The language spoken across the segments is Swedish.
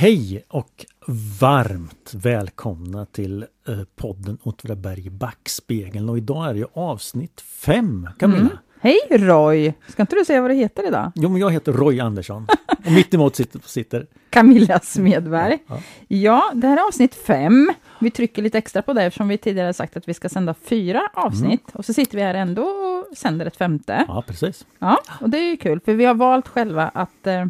Hej och varmt välkomna till eh, podden Åtvidaberg backspegeln och idag är det avsnitt fem, Camilla. Mm. Hej Roy! Ska inte du säga vad du heter idag? Jo, men jag heter Roy Andersson och mitt emot sitter, sitter Camilla Smedberg. Ja, ja. ja, det här är avsnitt fem. Vi trycker lite extra på det eftersom vi tidigare sagt att vi ska sända fyra avsnitt mm. och så sitter vi här ändå och sänder ett femte. Ja, precis. Ja, och det är ju kul för vi har valt själva att eh,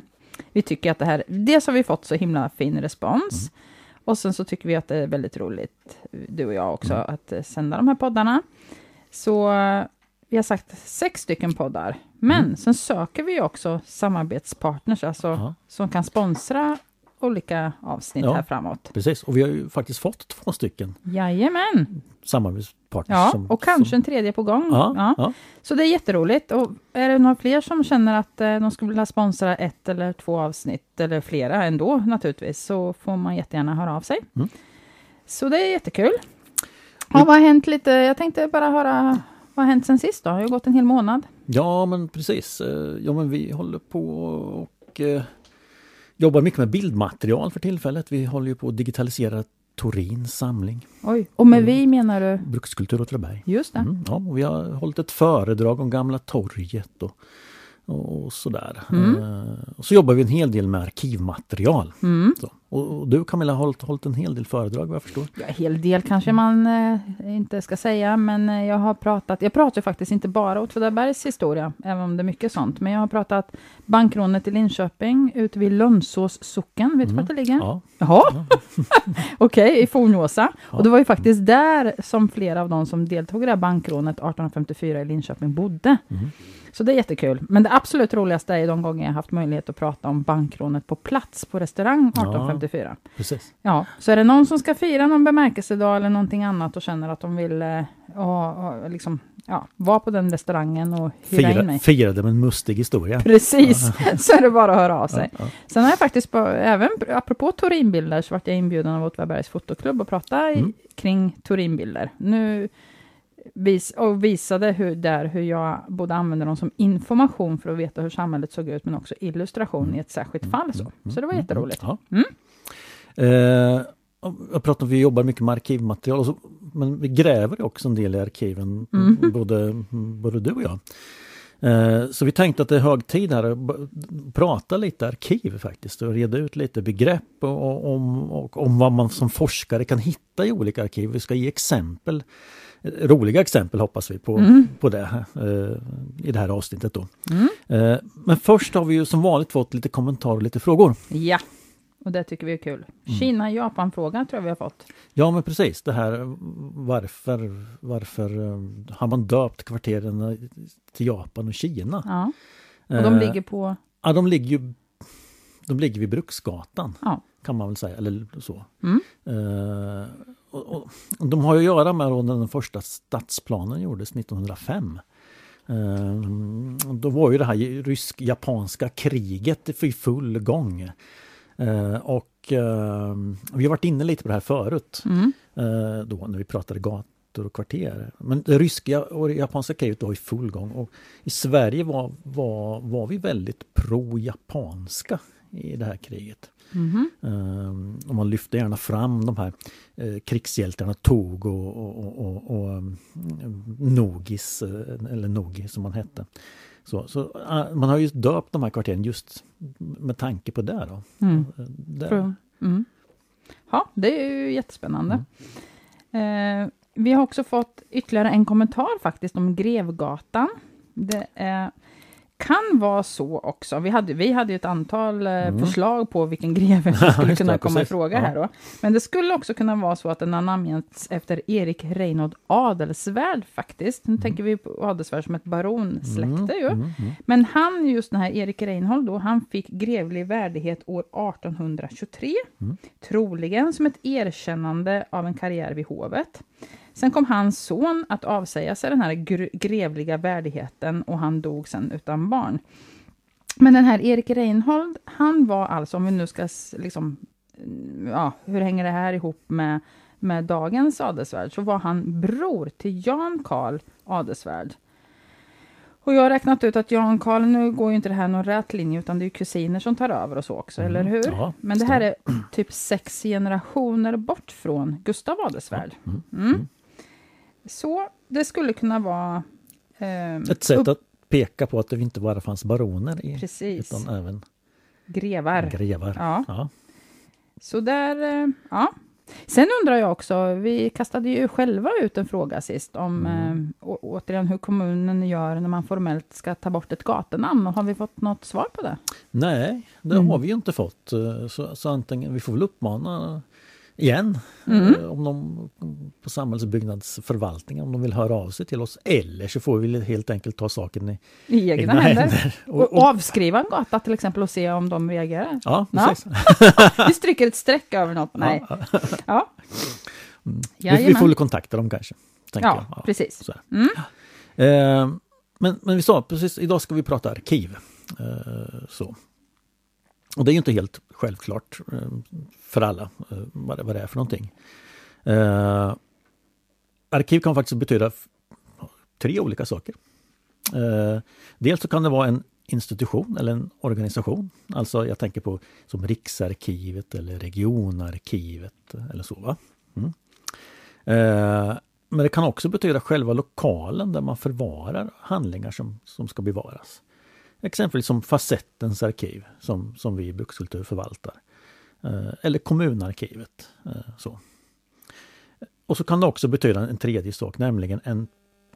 vi tycker att det här, dels har vi fått så himla fin respons, mm. och sen så tycker vi att det är väldigt roligt, du och jag också, mm. att eh, sända de här poddarna. Så vi har sagt sex stycken poddar, men mm. sen söker vi också samarbetspartners, alltså Aha. som kan sponsra olika avsnitt ja, här framåt. Precis, och vi har ju faktiskt fått två stycken. Jajamän! Samarbetspartners. Ja, som, och kanske som... en tredje på gång. Ja, ja. ja, Så det är jätteroligt. Och är det några fler som känner att eh, de skulle vilja sponsra ett eller två avsnitt, eller flera ändå naturligtvis, så får man jättegärna höra av sig. Mm. Så det är jättekul. Ja, vad har hänt lite? Jag tänkte bara höra vad har hänt sen sist då? Det har gått en hel månad. Ja, men precis. Eh, ja, men vi håller på och eh, jobbar mycket med bildmaterial för tillfället. Vi håller ju på att digitalisera Torins samling. Oj, och med vi menar du? Brukskultur Åtvidaberg. Just det. Mm, ja, och vi har hållit ett föredrag om Gamla torget och och sådär. Mm. Uh, och så jobbar vi en hel del med arkivmaterial. Mm. Och, du Camilla har hållit, hållit, en hel del föredrag vad jag förstår. Ja, hel del kanske man eh, inte ska säga, men eh, jag har pratat, jag pratar faktiskt inte bara Åtvidabergs historia, även om det är mycket sånt, men jag har pratat bankrånet i Linköping, ute vid Lönnsås socken, vet du mm. vart det ligger? Ja. Jaha, okej, okay, i Fornåsa. Ja. Och det var ju faktiskt där som flera av de som deltog i det här bankrånet 1854 i Linköping bodde. Mm. Så det är jättekul. Men det absolut roligaste är de gånger jag haft möjlighet att prata om bankrånet på plats på restaurang 1854. Ja, precis. Ja, så är det någon som ska fira någon bemärkelsedag eller någonting annat och känner att de vill eh, och, och, liksom, ja, vara på den restaurangen och hyra Fira, in mig. Fira det med en mustig historia. Precis, så är det bara att höra av sig. Ja, ja. Sen har jag faktiskt, på, även apropå Torinbilder, så vart jag inbjuden av Åtvidabergs fotoklubb att prata mm. i, kring Torinbilder. Nu vis, och visade hur, där hur jag både använde dem som information för att veta hur samhället såg ut, men också illustration i ett särskilt mm. fall. Så, mm. så det var mm. jätteroligt. Ja. Mm. Eh, jag pratar om vi jobbar mycket med arkivmaterial, så, men vi gräver också en del i arkiven, mm. både, både du och jag. Eh, så vi tänkte att det är hög tid här att prata lite arkiv faktiskt och reda ut lite begrepp och, och, om, och, om vad man som forskare kan hitta i olika arkiv. Vi ska ge exempel roliga exempel hoppas vi på, mm. på det eh, i det här avsnittet. Då. Mm. Eh, men först har vi ju som vanligt fått lite kommentarer och lite frågor. Ja, och det tycker vi är kul. Mm. Kina-Japan-frågan tror jag vi har fått. Ja men precis det här varför, varför eh, har man döpt kvarteren till Japan och Kina? Ja. Och de ligger på? Ja, de ligger ju de ligger vid Bruksgatan. Ja. Kan man väl säga, eller så. Mm. Och, och, de har att göra med när den första stadsplanen gjordes 1905. Uh, då var ju det här rysk-japanska kriget i full gång. Uh, och vi har varit inne lite på det här förut. Mm. då när vi pratade gator och kvarter. Men det ryska och japanska kriget var i full gång. Och I Sverige var, var, var vi väldigt pro-japanska i det här kriget. Mm -hmm. och man lyfte gärna fram de här uh, krigshjältarna Tog och, och, och, och um, Nogis, eller Nogi som man hette. Så, så man har ju döpt de här kvarteren just med tanke på det. Då. Mm. det. Mm. Ja, det är ju jättespännande. Mm. vi har också fått ytterligare en kommentar faktiskt om Grevgatan. Det är kan vara så också. Vi hade, vi hade ett antal eh, mm. förslag på vilken greve som skulle kunna komma i fråga ja. här då. Men det skulle också kunna vara så att den har namngetts efter Erik Reinhold Adelsvärd faktiskt. Nu mm. tänker vi på Adelsvärd som ett baronsläkte mm. ju. Mm, mm. Men han, just den här Erik Reinhold då, han fick grevlig värdighet år 1823. Mm. Troligen som ett erkännande av en karriär vid hovet. Sen kom hans son att avsäga sig den här grevliga värdigheten och han dog sen utan barn. Men den här Erik Reinhold, han var alltså, om vi nu ska liksom, ja, hur hänger det här ihop med, med dagens adelsvärd, så var han bror till Jan Karl Adelsvärd. Och jag har räknat ut att Jan Karl, nu går ju inte det här någon rät linje, utan det är kusiner som tar över och så också, mm. eller hur? Ja, Men det här är typ sex generationer bort från Gustav Adelsvärd. Mm. Så det skulle kunna vara... Eh, Ett sätt att peka på att det inte bara fanns baroner i, Precis. utan även grevar. grevar. Ja. ja. Så där, eh, ja. Sen undrar jag också, vi kastade ju själva ut en fråga sist om mm. äh, återigen hur kommunen gör när man formellt ska ta bort ett gatunamn. Har vi fått något svar på det? Nej, det mm. har vi inte fått. Eh, så, så antingen, vi får väl uppmana igen. Mm. Eh, om de på samhällsbyggnadsförvaltningen om de vill höra av sig till oss. Eller så får vi helt enkelt ta saken i, I egna, egna händer. händer. Och, och, avskriva en gata till exempel och se om de reagerar. Ja, precis. Ja. vi stryker ett streck över något. Nej. Ja. ja. Mm. Vi, vi, får väl kontakta dem kanske. Ja, ja, precis. Mm. Eh, men, men vi sa precis, idag ska vi prata arkiv. Eh, så. Och det är ju inte helt självklart eh, för alla eh, vad det är för någonting. Eh, arkiv kan faktiskt betyda tre olika saker. Eh, dels så kan det vara en institution eller en organisation. Alltså jag tänker på som Riksarkivet eller Regionarkivet eller så. Va? Mm. Eh, men det kan också betyda själva lokalen där man förvarar handlingar som, som ska bevaras. Exempelvis som Facettens arkiv som, som vi i Brukskultur förvaltar. Eh, eller kommunarkivet. Eh, så. Och så kan det också betyda en tredje sak, nämligen en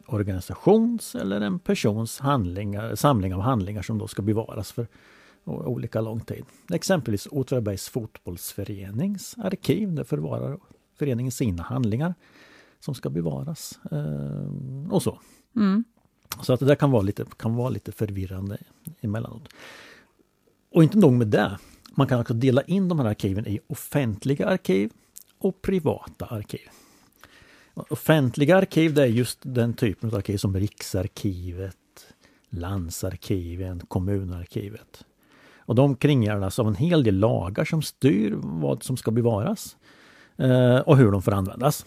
organisations eller en persons handlingar, samling av handlingar som då ska bevaras för olika lång tid. Exempelvis Åtvidabergs fotbollsförenings arkiv, där förvarar föreningen sina handlingar som ska bevaras. Eh, och så. Mm. Så att det där kan vara lite, kan vara lite förvirrande emellanåt. Och inte nog med det. Man kan också dela in de här arkiven i offentliga arkiv och privata arkiv. Offentliga arkiv det är just den typen av arkiv som Riksarkivet, Landsarkiven, Kommunarkivet. Och de kringgärdas av en hel del lagar som styr vad som ska bevaras eh, och hur de får användas.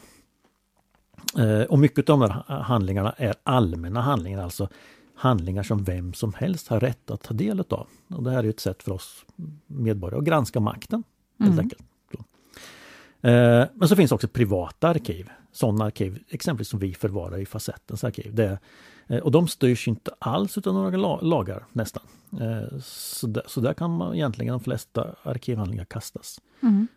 Eh, och mycket av de här handlingarna är allmänna handlingar, alltså handlingar som vem som helst har rätt att ta del av. Och det här är ett sätt för oss medborgare att granska makten. helt mm. enkelt. Eh, men så finns också privata arkiv, sådana arkiv exempelvis som vi förvarar i Facettens arkiv. Det, eh, och de styrs inte alls av några lagar nästan. Eh, så, där, så där kan man egentligen de flesta arkivhandlingar kastas. Mm.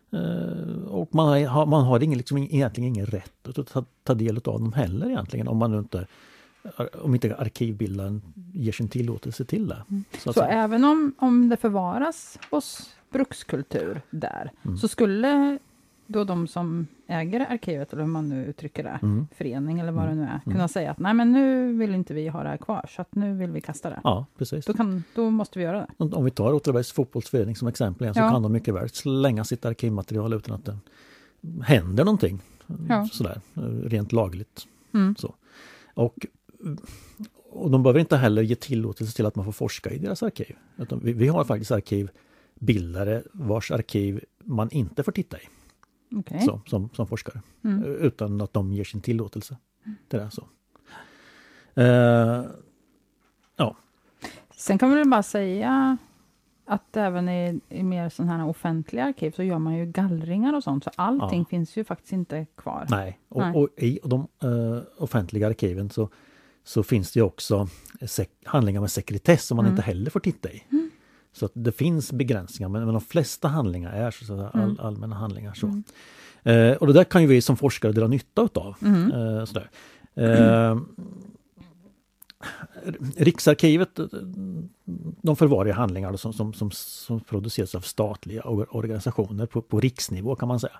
Och man har, man har ingen, liksom, egentligen ingen rätt att ta, ta del av dem heller egentligen om man inte om inte arkivbildaren ger sin tillåtelse till det. Mm. Så, så även om, om det förvaras hos brukskultur där, mm. så skulle då de som äger arkivet, eller hur man nu uttrycker det, mm. förening eller vad det nu är, mm. kunna säga att nej men nu vill inte vi ha det här kvar, så att nu vill vi kasta det. Ja, precis. Då, kan, då måste vi göra det. Om vi tar Åtvidabergs fotbollsförening som exempel igen, så ja. kan de mycket väl slänga sitt arkivmaterial utan att det händer någonting. Ja. Sådär, rent lagligt. Mm. Så. Och, och de behöver inte heller ge tillåtelse till att man får forska i deras arkiv. Vi, vi har faktiskt arkivbildare vars arkiv man inte får titta i okay. så, som, som forskare. Mm. Utan att de ger sin tillåtelse till det. Så. Uh, ja. Sen kan vi väl bara säga att även i, i mer sådana här offentliga arkiv så gör man ju gallringar och sånt, så allting ja. finns ju faktiskt inte kvar. Nej, och, Nej. och i de uh, offentliga arkiven så, så finns det också handlingar med sekretess som man mm. inte heller får titta i. Mm. Så att det finns begränsningar men, men de flesta handlingar är så att all, mm. allmänna handlingar. Så. Mm. Eh, och det där kan ju vi som forskare dra nytta utav. Mm. Eh, sådär. Eh, Riksarkivet de förvarar handlingar som, som, som, som, produceras av statliga organisationer på, på riksnivå kan man säga.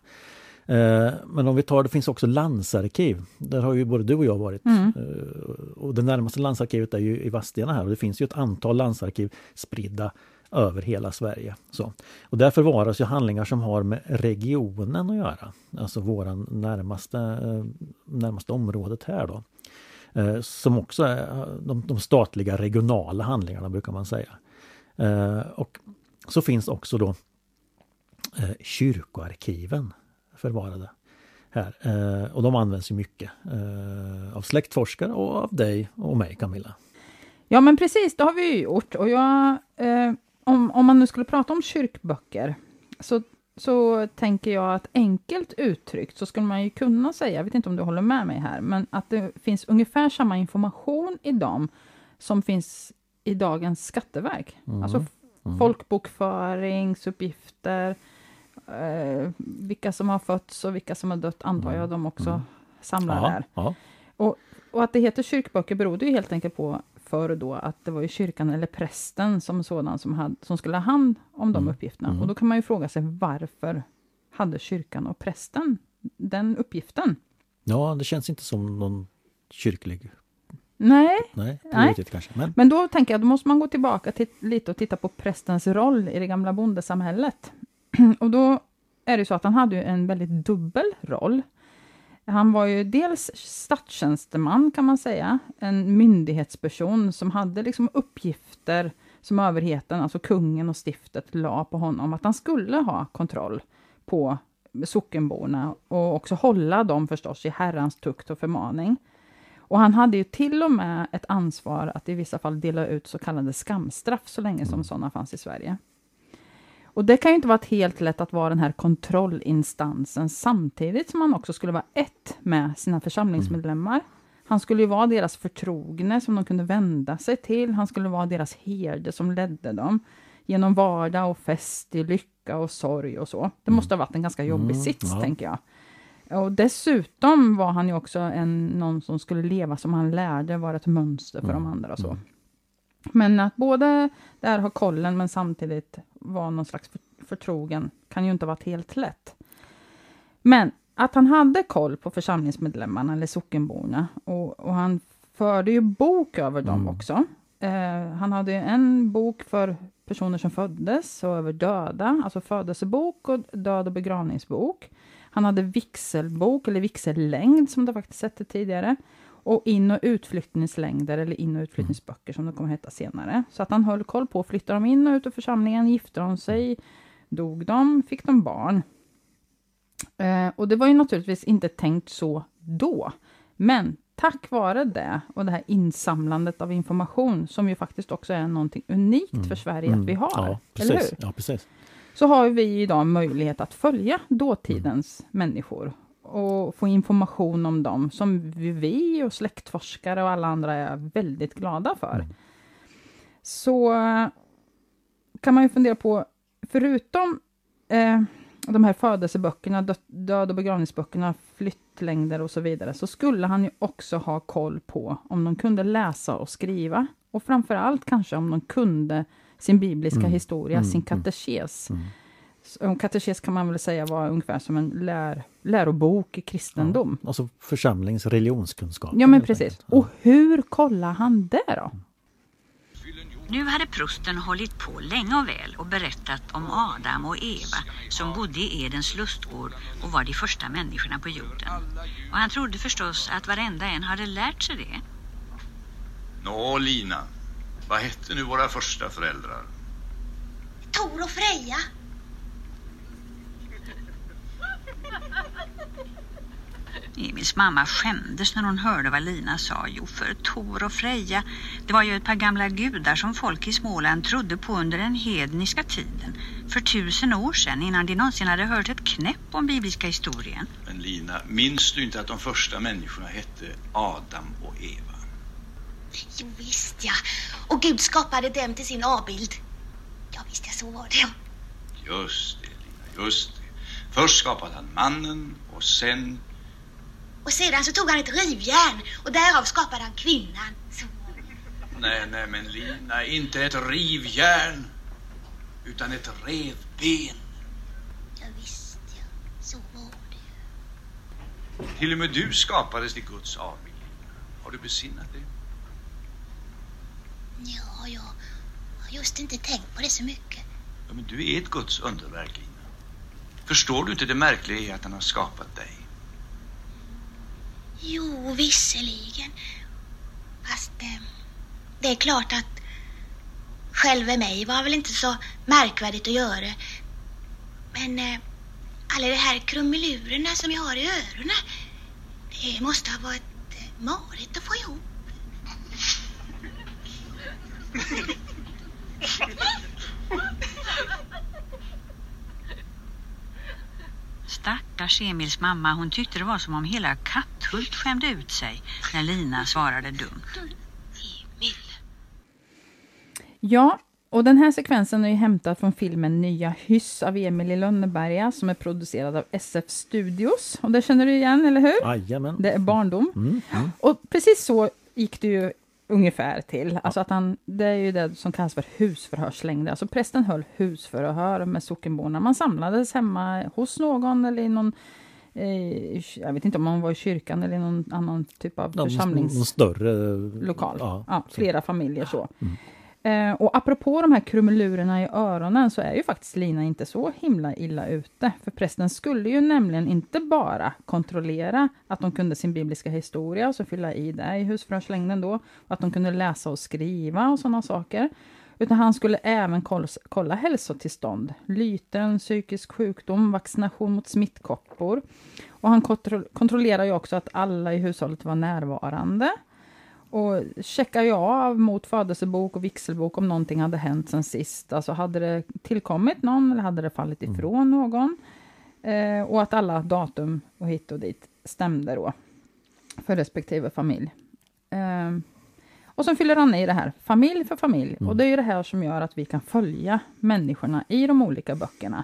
Eh, men om vi tar, det finns också landsarkiv. Där har ju både du och jag varit. Mm. Eh, och det närmaste landsarkivet är ju i Vadstena här och det finns ju ett antal landsarkiv spridda över hela Sverige. Så. Och där förvaras ju handlingar som har med regionen att göra. Alltså våran närmaste, eh, närmaste området här då. Eh, som också är eh, de, de statliga regionala handlingarna brukar man säga. Och så finns också då kyrkoarkiven förvarade här. Och de används ju mycket av släktforskare och av dig och mig Camilla. Ja, men precis, det har vi ju gjort. Och jag, eh, om, om man nu skulle prata om kyrkböcker, så, så tänker jag att enkelt uttryckt så skulle man ju kunna säga, jag vet inte om du håller med mig här, men att det finns ungefär samma information i dem som finns i dagens skatteverk. Mm. Alltså mm. folkbokföringsuppgifter, eh, vilka som har fötts och vilka som har dött, antar jag mm. de också mm. samlar ja, där. Ja. Och, och att det heter kyrkböcker berodde ju helt enkelt på förr då att det var ju kyrkan eller prästen som sådan som, hade, som skulle ha hand om de mm. uppgifterna. Mm. Och då kan man ju fråga sig varför hade kyrkan och prästen den uppgiften? Ja, det känns inte som någon kyrklig Nej. Nej, Nej. kanske. Men... Men då tänker jag, då måste man gå tillbaka till, lite och titta på prästens roll i det gamla bondesamhället. och då är det så att han hade en väldigt dubbel roll. Han var ju dels statstjänsteman kan man säga, en myndighetsperson som hade liksom uppgifter som överheten, alltså kungen och stiftet, la på honom, att han skulle ha kontroll på sockenborna och också hålla dem förstås i Herrans tukt och förmaning. Och han hade ju till och med ett ansvar att i vissa fall dela ut så kallade skamstraff, så länge som sådana fanns i Sverige. Och det kan ju inte vara helt lätt att vara den här kontrollinstansen samtidigt som han också skulle vara ett med sina församlingsmedlemmar. Han skulle ju vara deras förtrogne som de kunde vända sig till. Han skulle vara deras herde som ledde dem genom vardag och fest i lycka och sorg och så. Det måste ha varit en ganska jobbig mm, sits, ja. tänker jag. Och dessutom var han ju också en, någon som skulle leva som han lärde, vara ett mönster för mm. de andra och så. Mm. Men att både där ha kollen, men samtidigt vara någon slags förtrogen, kan ju inte ha varit helt lätt. Men att han hade koll på församlingsmedlemmarna, eller sockenborna, och, och han förde ju bok över dem mm. också. Eh, han hade en bok för personer som föddes och över döda, alltså födelsebok och död och begravningsbok. Han hade vigselbok, eller vigsellängd som det faktiskt hette tidigare. Och in och utflyttningslängder, eller in och utflyttningsböcker som det kommer heta senare. Så att han höll koll på, flyttade de in och ut ur församlingen, gifte de sig, dog de, fick de barn. Eh, och det var ju naturligtvis inte tänkt så då. Men tack vare det och det här insamlandet av information, som ju faktiskt också är någonting unikt mm. för Sverige mm. att vi har. Ja, precis. Eller hur? Ja, precis så har vi idag möjlighet att följa dåtidens mm. människor och få information om dem, som vi och släktforskare och alla andra är väldigt glada för. Mm. Så kan man ju fundera på, förutom eh, de här födelseböckerna, död och begravningsböckerna, flyttlängder och så vidare, så skulle han ju också ha koll på om de kunde läsa och skriva. Och framför allt kanske om de kunde sin bibliska mm. historia, mm. sin mm. katekes. Mm. Katekes kan man väl säga var ungefär som en lär, lärobok i kristendom. Ja, alltså församlings religionskunskap. Ja, men precis. Ja. Och hur kollar han det då? Nu hade prosten hållit på länge och väl och berättat om Adam och Eva som bodde i Edens lustgård och var de första människorna på jorden. Och han trodde förstås att varenda en hade lärt sig det. Nå, Lina, vad hette nu våra första föräldrar? Tor och Freja. Emils mamma skämdes när hon hörde vad Lina sa. Jo, för Tor och Freja, det var ju ett par gamla gudar som folk i Småland trodde på under den hedniska tiden. För tusen år sedan, innan de någonsin hade hört ett knäpp om bibliska historien. Men Lina, minns du inte att de första människorna hette Adam och Eva? Jo, visst ja. Och Gud skapade dem till sin avbild. Ja, visst ja, så var det ja. Just det, Lina, just det. Först skapade han mannen och sen... Och sedan så tog han ett rivjärn och därav skapade han kvinnan. Så. Nej, nej, men Lina, inte ett rivjärn utan ett revben. Ja, visst ja, så var det. Till och med du skapades till Guds avbild. Har du besinnat det? Ja, jag har just inte tänkt på det så mycket. Ja, men du är ett Guds underverk. Förstår du inte det märkliga i att han har skapat dig? Jo, visserligen. Fast eh, det är klart att själva mig var väl inte så märkvärdigt att göra. Men eh, alla de här krumelurerna som jag har i öronen, det måste ha varit eh, marigt att få ihop. Stackars Emils mamma, hon tyckte det var som om hela Katthult skämde ut sig när Lina svarade dumt. Emil. Ja, och den här sekvensen är ju hämtad från filmen Nya hyss av Emil i Lönneberga som är producerad av SF Studios. Och det känner du igen, eller hur? Jajamän. Det är barndom. Mm, mm. Och precis så gick det ju ungefär till. Alltså att han, det är ju det som kallas för husförhörslängder. Alltså prästen höll husförhör med sockenborna. Man samlades hemma hos någon eller i någon eh, jag vet inte om man var i kyrkan eller i någon annan typ av Ja, församlings... Någon större lokal. Ja, Ja, flera familjer så. Mm. Eh, och apropå de här krumelurerna i öronen så är ju faktiskt Lina inte så himla illa ute. För prästen skulle ju nämligen inte bara kontrollera att de kunde sin bibliska historia, så fylla i det i husförhörslängden då, och att de kunde läsa och skriva och sådana saker. Utan han skulle även kolla, hälsotillstånd, lyten, psykisk sjukdom, vaccination mot smittkoppor. Och han kontrollerade ju också att alla i hushållet var närvarande. Och checkar ju av mot födelsebok och vigselbok om någonting hade hänt sen sist. Alltså hade det tillkommit någon eller hade det fallit ifrån någon? Eh, och att alla datum och hit och dit stämde då för respektive familj. Eh, och sen fyller han i det här, familj för familj. Och det är ju det här som gör att vi kan följa människorna i de olika böckerna.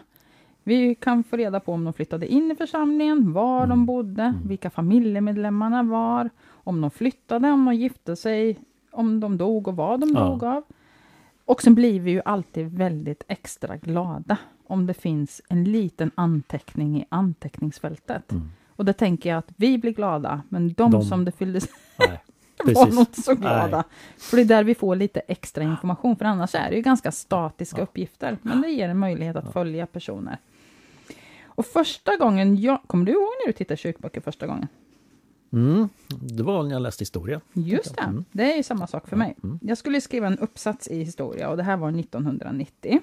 Vi kan få reda på om de flyttade in i församlingen, var de bodde, vilka familjemedlemmarna var, om de flyttade, om de gifte sig, om de dog och vad de Ja. dog av. Och sen blir vi ju alltid väldigt extra glada om det finns en liten anteckning i anteckningsfältet. Mm. Och det tänker jag att vi blir glada, men de, De- som det fylldes Nej, var nog inte så glada. Nej. För det är där vi får lite extra information, för annars är det ju ganska statiska uppgifter. Men det ger en möjlighet att följa personer. Och första gången jag... Kommer du ihåg när du tittade kyrkböcker första gången? Mm, det var när jag läste historia. Just det, Mm. det är ju samma sak för mig. Jag skulle skriva en uppsats i historia och det här var 1990.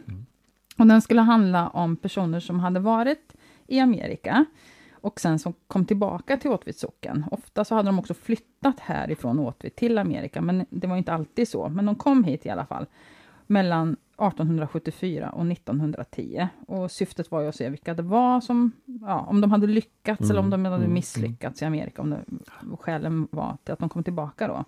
Och den skulle handla om personer som hade varit i Amerika och sen som kom tillbaka till Åtvids socken. Ofta så hade de också flyttat härifrån Åtvid till Amerika, men det var inte alltid så. Men de kom hit i alla fall mellan 1874 och 1910. Och syftet var ju att se vilka det var som, ja, om de hade lyckats eller om de hade misslyckats i Amerika. Om det, skälen var till att de kom tillbaka då.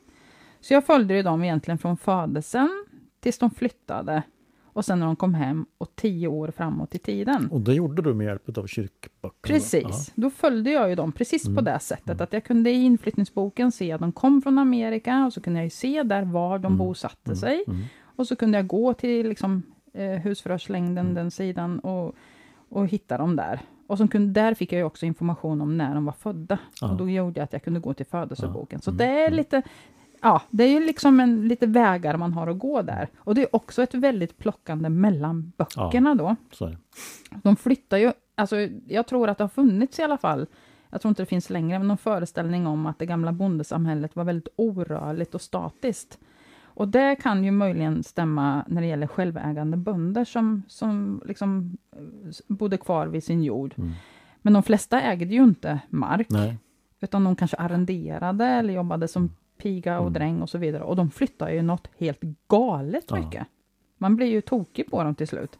Så jag följde ju dem egentligen från födelsen tills de flyttade och sen när de kom hem och tio år framåt i tiden. Och det gjorde du med hjälp av kyrkböckerna? Precis, då följde jag ju dem precis på Mm. det sättet att jag kunde i inflyttningsboken se att de kom från Amerika och så kunde jag se där var de bosatte sig. Mm. Och så kunde jag gå till liksom, eh, husförhörslängden, Mm. den sidan, och, och hitta dem där. Och så kunde, där fick jag ju också information om när de var födda. Ja. Och då gjorde jag att jag kunde gå till födelseboken. Så Mm. det är lite, ja, det är ju liksom en, lite vägar man har att gå där. Och det är också ett väldigt plockande mellan böckerna då. De flyttar ju, alltså jag tror att det har funnits i alla fall, jag tror inte det finns längre, men någon föreställning om att det gamla bondesamhället var väldigt orörligt och statiskt. Och det kan ju möjligen stämma när det gäller självägande bönder som, som liksom eh, bodde kvar vid sin jord. Mm. Men de flesta ägde ju inte mark, Nej, utan de kanske arrenderade eller jobbade som piga och Mm. dräng och så vidare. Och de flyttar ju något helt galet Ja. mycket. Man blir ju tokig på dem till slut.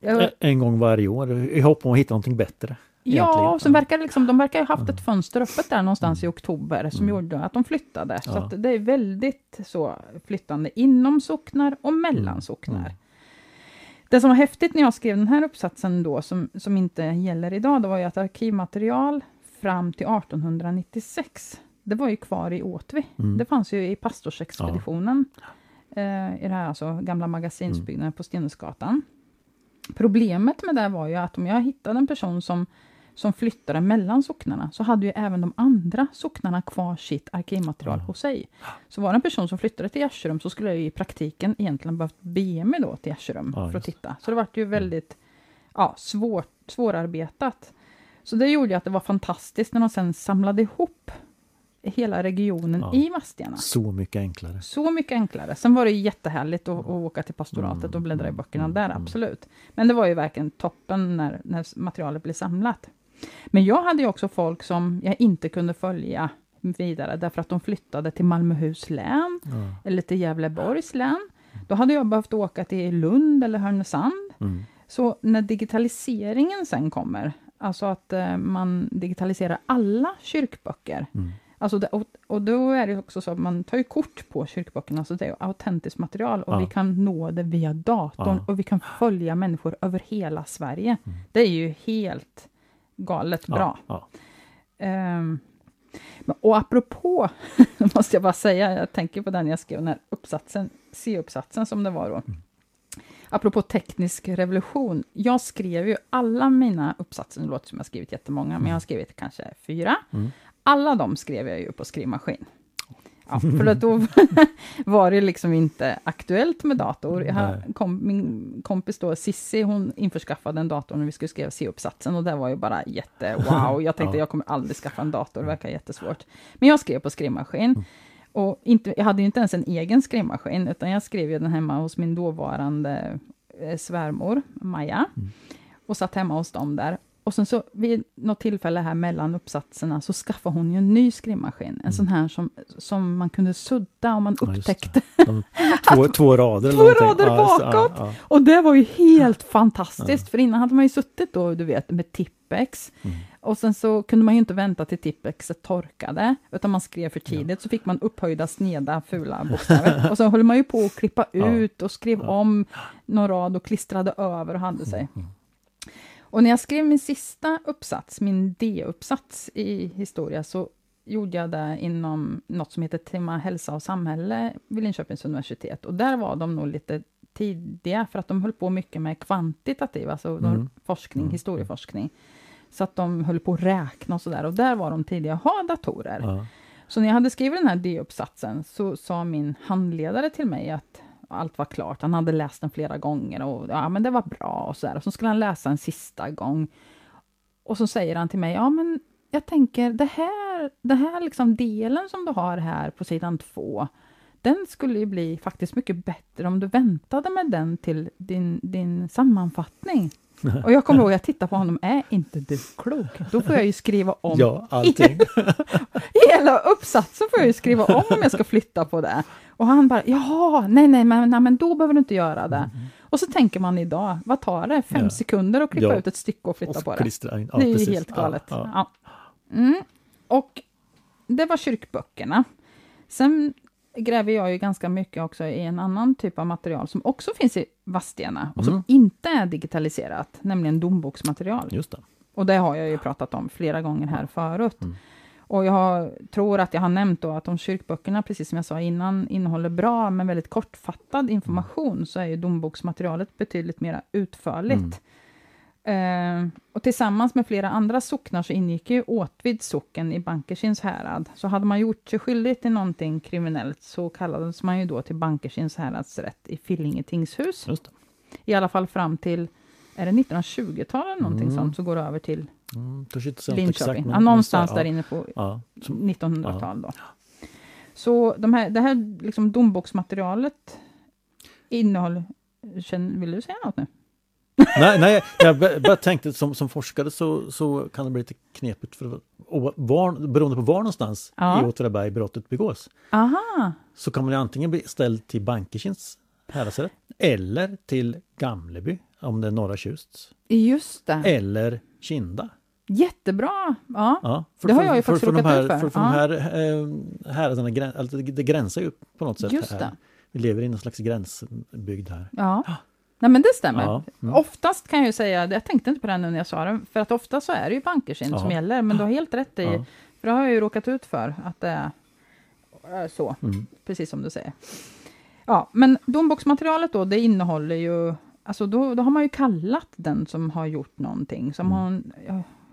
Jag- en gång varje år i hopp om att hitta någonting bättre. Ja, och sen verkar liksom, de verkar ha haft ett fönster öppet där någonstans i oktober som gjorde att de flyttade. Så Mm. Ja. att det är väldigt så flyttande inom socknar och mellan Mm. socknar. Det som var häftigt när jag skrev den här uppsatsen då, som, som inte gäller idag, det var ju att arkivmaterial fram till 1896, det var ju kvar i Åtvi. Mm. Det fanns ju i pastorsexpeditionen, eh, i det här alltså gamla magasinsbyggnaden på Stenhusgatan. Problemet med det var ju att om jag hittade en person som, som flyttade mellan socknarna, så hade ju även de andra socknarna kvar sitt arkivmaterial hos sig. Så var det en person som flyttade till Gärserum, så skulle jag ju i praktiken egentligen behövt bege mig då till Gärserum Ja, för att titta. Så det var ju väldigt ja, svårt, svårarbetat. Så det gjorde ju att det var fantastiskt när de sen samlade ihop hela regionen Ja. i Vadstena. Så mycket enklare. Så mycket enklare. Sen var det jättehärligt att, att åka till pastoratet och bläddra i böckerna där, absolut. Men det var ju verkligen toppen när, när materialet blev samlat. Men jag hade ju också folk som jag inte kunde följa vidare, därför att de flyttade till Malmöhus län, Ja. eller till Gävleborgs län. Då hade jag behövt åka till Lund eller Härnösand. Mm. Så när digitaliseringen sen kommer, alltså att eh, man digitaliserar alla kyrkböcker, mm. Alltså det, och, och, då är det också så att man tar ju kort på kyrkböckerna, så det är autentiskt material och ja. vi kan nå det via datorn ja. och vi kan följa människor över hela Sverige. Mm. Det är ju helt galet bra. Ja. Um, och apropå, måste jag bara säga, jag tänker på den jag skrev, den här uppsatsen, C-uppsatsen som det var då. Mm. Apropå teknisk revolution, jag skrev ju alla mina uppsatser, det låter som jag skrivit jättemånga, mm. men jag har skrivit kanske fyra. Mm. Alla de skrev jag ju på skrivmaskin. Ja, för att då var det liksom inte aktuellt med dator. Jag kom, min kompis då, Sissi, hon införskaffade en dator när vi skulle skriva C-uppsatsen och det var ju bara jätte wow. Jag tänkte ja. jag kommer aldrig skaffa en dator, det verkar jättesvårt. Men jag skrev på skrivmaskin. Mm. Och inte, jag hade ju inte ens en egen skrivmaskin, utan jag skrev ju den hemma hos min dåvarande eh, svärmor, Maja. Mm. Och satt hemma hos dem där. Och sen så vid något tillfälle här mellan uppsatserna så skaffade hon ju en ny skrivmaskin. En mm. sån här som, som man kunde sudda om man upptäckte. Ja, två, två rader Två rader bakåt! Ja, ja, och det var ju helt fantastiskt, för innan hade man ju suttit då, du vet, med Tippex. Mm. Och sen så kunde man ju inte vänta till Tippexet torkade, utan man skrev för tidigt, så fick man upphöjda, sneda, fula bokstäver. och så höll man ju på att klippa ut och skrev om någon rad och klistrade över och hade sig. Mm. Och när jag skrev min sista uppsats, min D-uppsats i historia, så gjorde jag det inom något som heter tema hälsa och samhälle vid Linköpings universitet. Och där var de nog lite tidiga, för att de höll på mycket med kvantitativ, alltså mm. forskning, mm. historieforskning. Så att de höll på att räkna och sådär, och där var de tidiga, ha datorer. Ja. Så när jag hade skrivit den här D-uppsatsen, så sa min handledare till mig att allt var klart. Han hade läst den flera gånger och ja, men det var bra och så där. Och så skulle han läsa en sista gång. Och så säger han till mig, ja men jag tänker det här, det här liksom delen som du har här på sidan två, den skulle ju bli faktiskt mycket bättre om du väntade med den till din, din sammanfattning. Och jag kommer ihåg, jag tittade på honom, är inte du klok? Då får jag ju skriva om ja, allting. hela uppsatsen får jag ju skriva om om jag ska flytta på det. Och han bara, jaha, nej, nej, men, nej, men då behöver du inte göra det. Mm. Och så tänker man idag, vad tar det? Fem ja. sekunder att klippa ja. ut ett stycke och flytta och på det? Ja, det är ju helt galet. Mm. Och det var kyrkböckerna. Sen gräver jag ju ganska mycket också i en annan typ av material som också finns i Vadstena och som mm. inte är digitaliserat, nämligen domboksmaterial. Just det. Och det har jag ju pratat om flera gånger här förut. Mm. Och jag tror att jag har nämnt då att om kyrkböckerna, precis som jag sa innan, innehåller bra men väldigt kortfattad information, mm. så är ju domboksmaterialet betydligt mer utförligt. Mm. Eh, och tillsammans med flera andra socknar så ingick ju Åtvids socken i Bankersins härad. Så hade man gjort sig skyldig till någonting kriminellt så kallades man ju då till Bankersins häradsrätt i Fillinge tingshus. I alla fall fram till, är det 1920-talet eller någonting mm. sånt, så går det över till mm, Linköping. Exakt, ja, någonstans ja. där inne på ja. 1900-tal då. Så de här, det här liksom domboksmaterialet innehåller, vill du säga något nu? Nej, nej, jag bara tänkte som, som forskare så, så kan det bli lite knepigt för var, beroende på var någonstans ja. i Åtvidaberg brottet begås. Aha. Så kan man antingen bli ställd till Bankekins häradsrätt eller till Gamleby om det är norra Tjust. Just det. Eller Kinda. Jättebra! Ja, ja för, det har jag ju faktiskt råkat ut för. För, för ja. de här eh, häraderna, alltså det gränsar ju på något sätt. Just här. Det. Vi lever i någon slags gränsbygd här. Ja. Nej men det stämmer. Ja. Mm. Oftast kan jag ju säga, jag tänkte inte på det nu när jag sa det, för att ofta så är det ju bankersin ja. som gäller, men du har helt rätt i, ja. för det har jag ju råkat ut för, att det är så, mm. precis som du säger. Ja, men domboksmaterialet då, det innehåller ju, alltså då, då har man ju kallat den som har gjort någonting, som mm. hon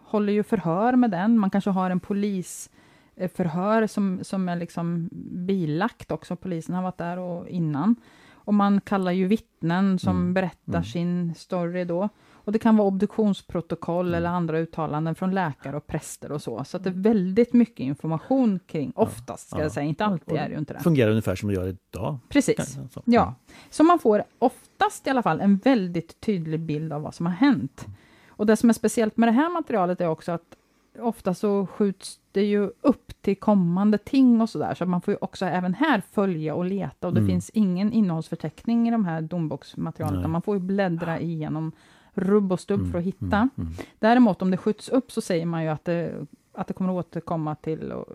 håller ju förhör med den, man kanske har en polisförhör som, som är liksom bilagt också, polisen har varit där och innan. Och man kallar ju vittnen som mm. berättar mm. sin story då. Och det kan vara obduktionsprotokoll mm. eller andra uttalanden från läkare och präster och så. Så det är väldigt mycket information kring, oftast ska ja, jag säga, inte alltid är det ju inte det. Fungerar ungefär som det gör idag. Precis, så. ja. Så man får oftast i alla fall en väldigt tydlig bild av vad som har hänt. Och det som är speciellt med det här materialet är också att ofta så skjuts det ju upp till kommande ting och sådär, så man får ju också även här följa och leta och det mm. finns ingen innehållsförteckning i de här domboksmaterialen, man får ju bläddra igenom rubb och stubb mm. för att hitta. Mm. Mm. Däremot om det skjuts upp så säger man ju att det, att det kommer återkomma till och,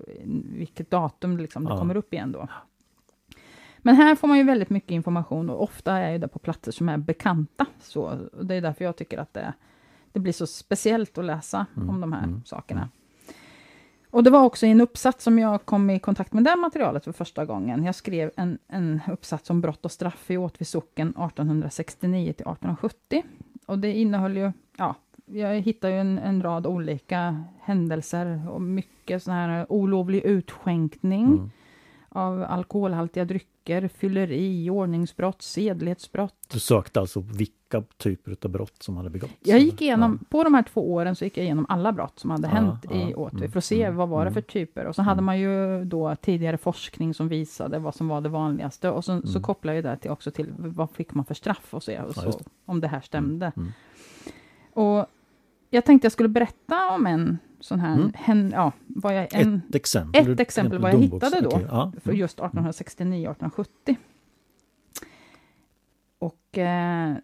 vilket datum liksom det ja. kommer upp igen då. Men här får man ju väldigt mycket information och ofta är det på platser som är bekanta. Så det är därför jag tycker att det, det blir så speciellt att läsa mm. om de här mm. sakerna. Och det var också i en uppsats som jag kom i kontakt med det materialet för första gången. Jag skrev en, en uppsats om brott och straff i Åtvid socken 1869 till 1870. Och det innehöll ju, ja, jag hittade ju en, en rad olika händelser och mycket sån här olovlig utskänkning mm. av alkoholhaltiga drycker, fylleri, ordningsbrott, sedlighetsbrott. Du sökte alltså vilka typer av brott som hade begåtts? Jag gick igenom, ja. på de här två åren så gick jag igenom alla brott som hade ja, hänt ja, i Åtvid, mm, för att se mm, vad var det för mm. typer. Och så hade man ju då tidigare forskning som visade vad som var det vanligaste. Och så, så kopplar jag det till också till vad fick man för straff och se och så, om det här stämde. Och jag tänkte jag skulle berätta om en sån här, mm. hen, ja, vad jag, en, ett exempel, ett exempel vad jag hittade då, okay, ja. för just 1869-1870. Och eh,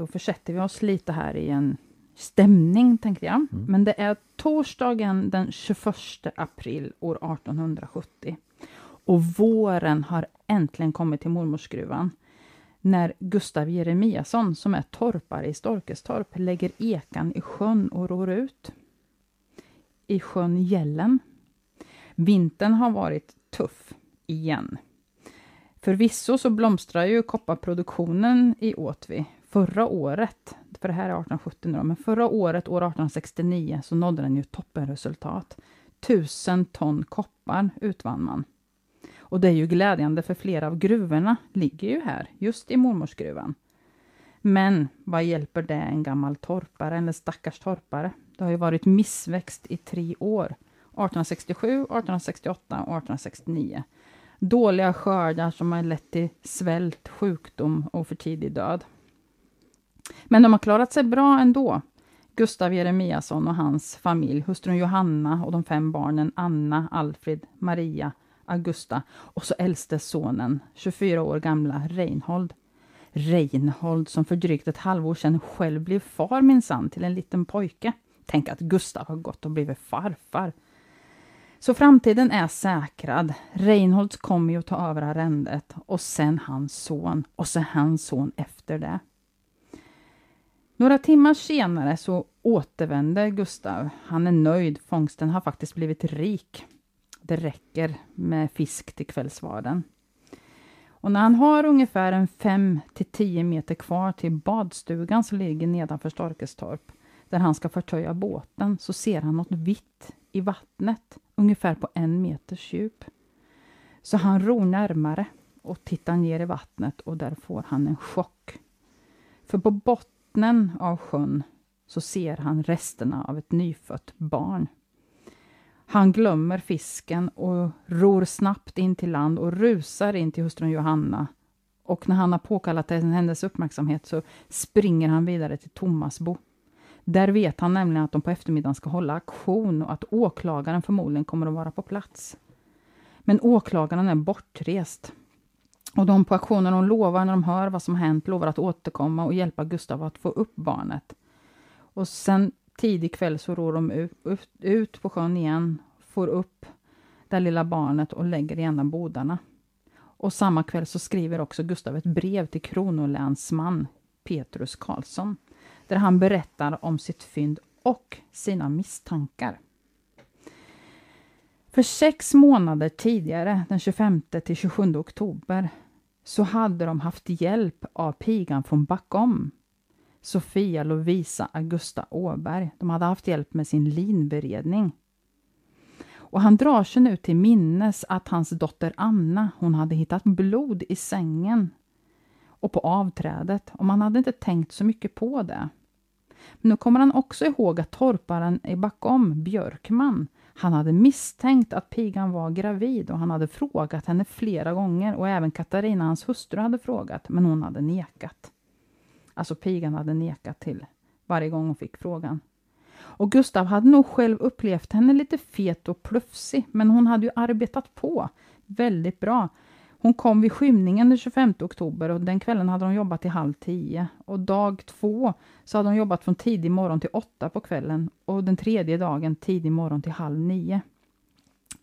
då försätter vi oss lite här i en stämning, tänkte jag. Mm. Men det är torsdagen den 21 april år 1870. Och våren har äntligen kommit till mormorsgruvan när Gustav Jeremiasson, som är torpare i Storkestorp, lägger ekan i sjön och ror ut. I sjön Gällen. Vintern har varit tuff igen. Förvisso så blomstrar ju kopparproduktionen i Åtvi. Förra året, för det här är 1870 nu men förra året, år 1869, så nådde den ju toppenresultat. Tusen ton koppar utvann man. Och det är ju glädjande för flera av gruvorna ligger ju här, just i mormorsgruvan. Men vad hjälper det en gammal torpare, eller stackars torpare? Det har ju varit missväxt i tre år. 1867, 1868 och 1869. Dåliga skördar som har lett till svält, sjukdom och för tidig död. Men de har klarat sig bra ändå. Gustav Jeremiasson och hans familj, hustrun Johanna och de fem barnen Anna, Alfred, Maria Augusta och så äldste sonen, 24 år gamla Reinhold. Reinhold som för drygt ett halvår sedan själv blev far minsann till en liten pojke. Tänk att Gustav har gått och blivit farfar. Så framtiden är säkrad. Reinhold kommer ju att ta över arrendet och sen hans son och sen hans son efter det. Några timmar senare så återvänder Gustav. Han är nöjd, fångsten har faktiskt blivit rik det räcker med fisk till kvällsvarden. Och när han har ungefär en 5 till 10 meter kvar till badstugan som ligger nedanför Storkestorp, där han ska förtöja båten, så ser han något vitt i vattnet, ungefär på en meters djup. Så han ror närmare och tittar ner i vattnet och där får han en chock. För på bottnen av sjön så ser han resterna av ett nyfött barn. Han glömmer fisken och ror snabbt in till land och rusar in till hustrun Johanna. Och när han har påkallat hennes uppmärksamhet så springer han vidare till Tomasbo. Där vet han nämligen att de på eftermiddagen ska hålla aktion och att åklagaren förmodligen kommer att vara på plats. Men åklagaren är bortrest. Och de på auktionen hon lovar när de hör vad som hänt, lovar att återkomma och hjälpa Gustav att få upp barnet. Och sen tidig kväll så ror de ut, ut, ut på sjön igen, får upp det lilla barnet och lägger i en av bodarna. Och samma kväll så skriver också Gustav ett brev till kronolänsman Petrus Karlsson, där han berättar om sitt fynd och sina misstankar. För sex månader tidigare, den 25 till 27 oktober, så hade de haft hjälp av pigan från Backom, Sofia Lovisa Augusta Åberg. De hade haft hjälp med sin linberedning. Och han drar sig nu till minnes att hans dotter Anna, hon hade hittat blod i sängen och på avträdet och man hade inte tänkt så mycket på det. Men nu kommer han också ihåg att torparen i Backom, Björkman, han hade misstänkt att pigan var gravid och han hade frågat henne flera gånger och även Katarina, hans hustru, hade frågat, men hon hade nekat. Alltså pigan hade nekat till varje gång hon fick frågan. Och Gustav hade nog själv upplevt henne lite fet och plufsig, men hon hade ju arbetat på väldigt bra. Hon kom vid skymningen den 25 oktober och den kvällen hade hon jobbat till halv tio. Och dag två så hade hon jobbat från tidig morgon till åtta på kvällen och den tredje dagen tidig morgon till halv nio.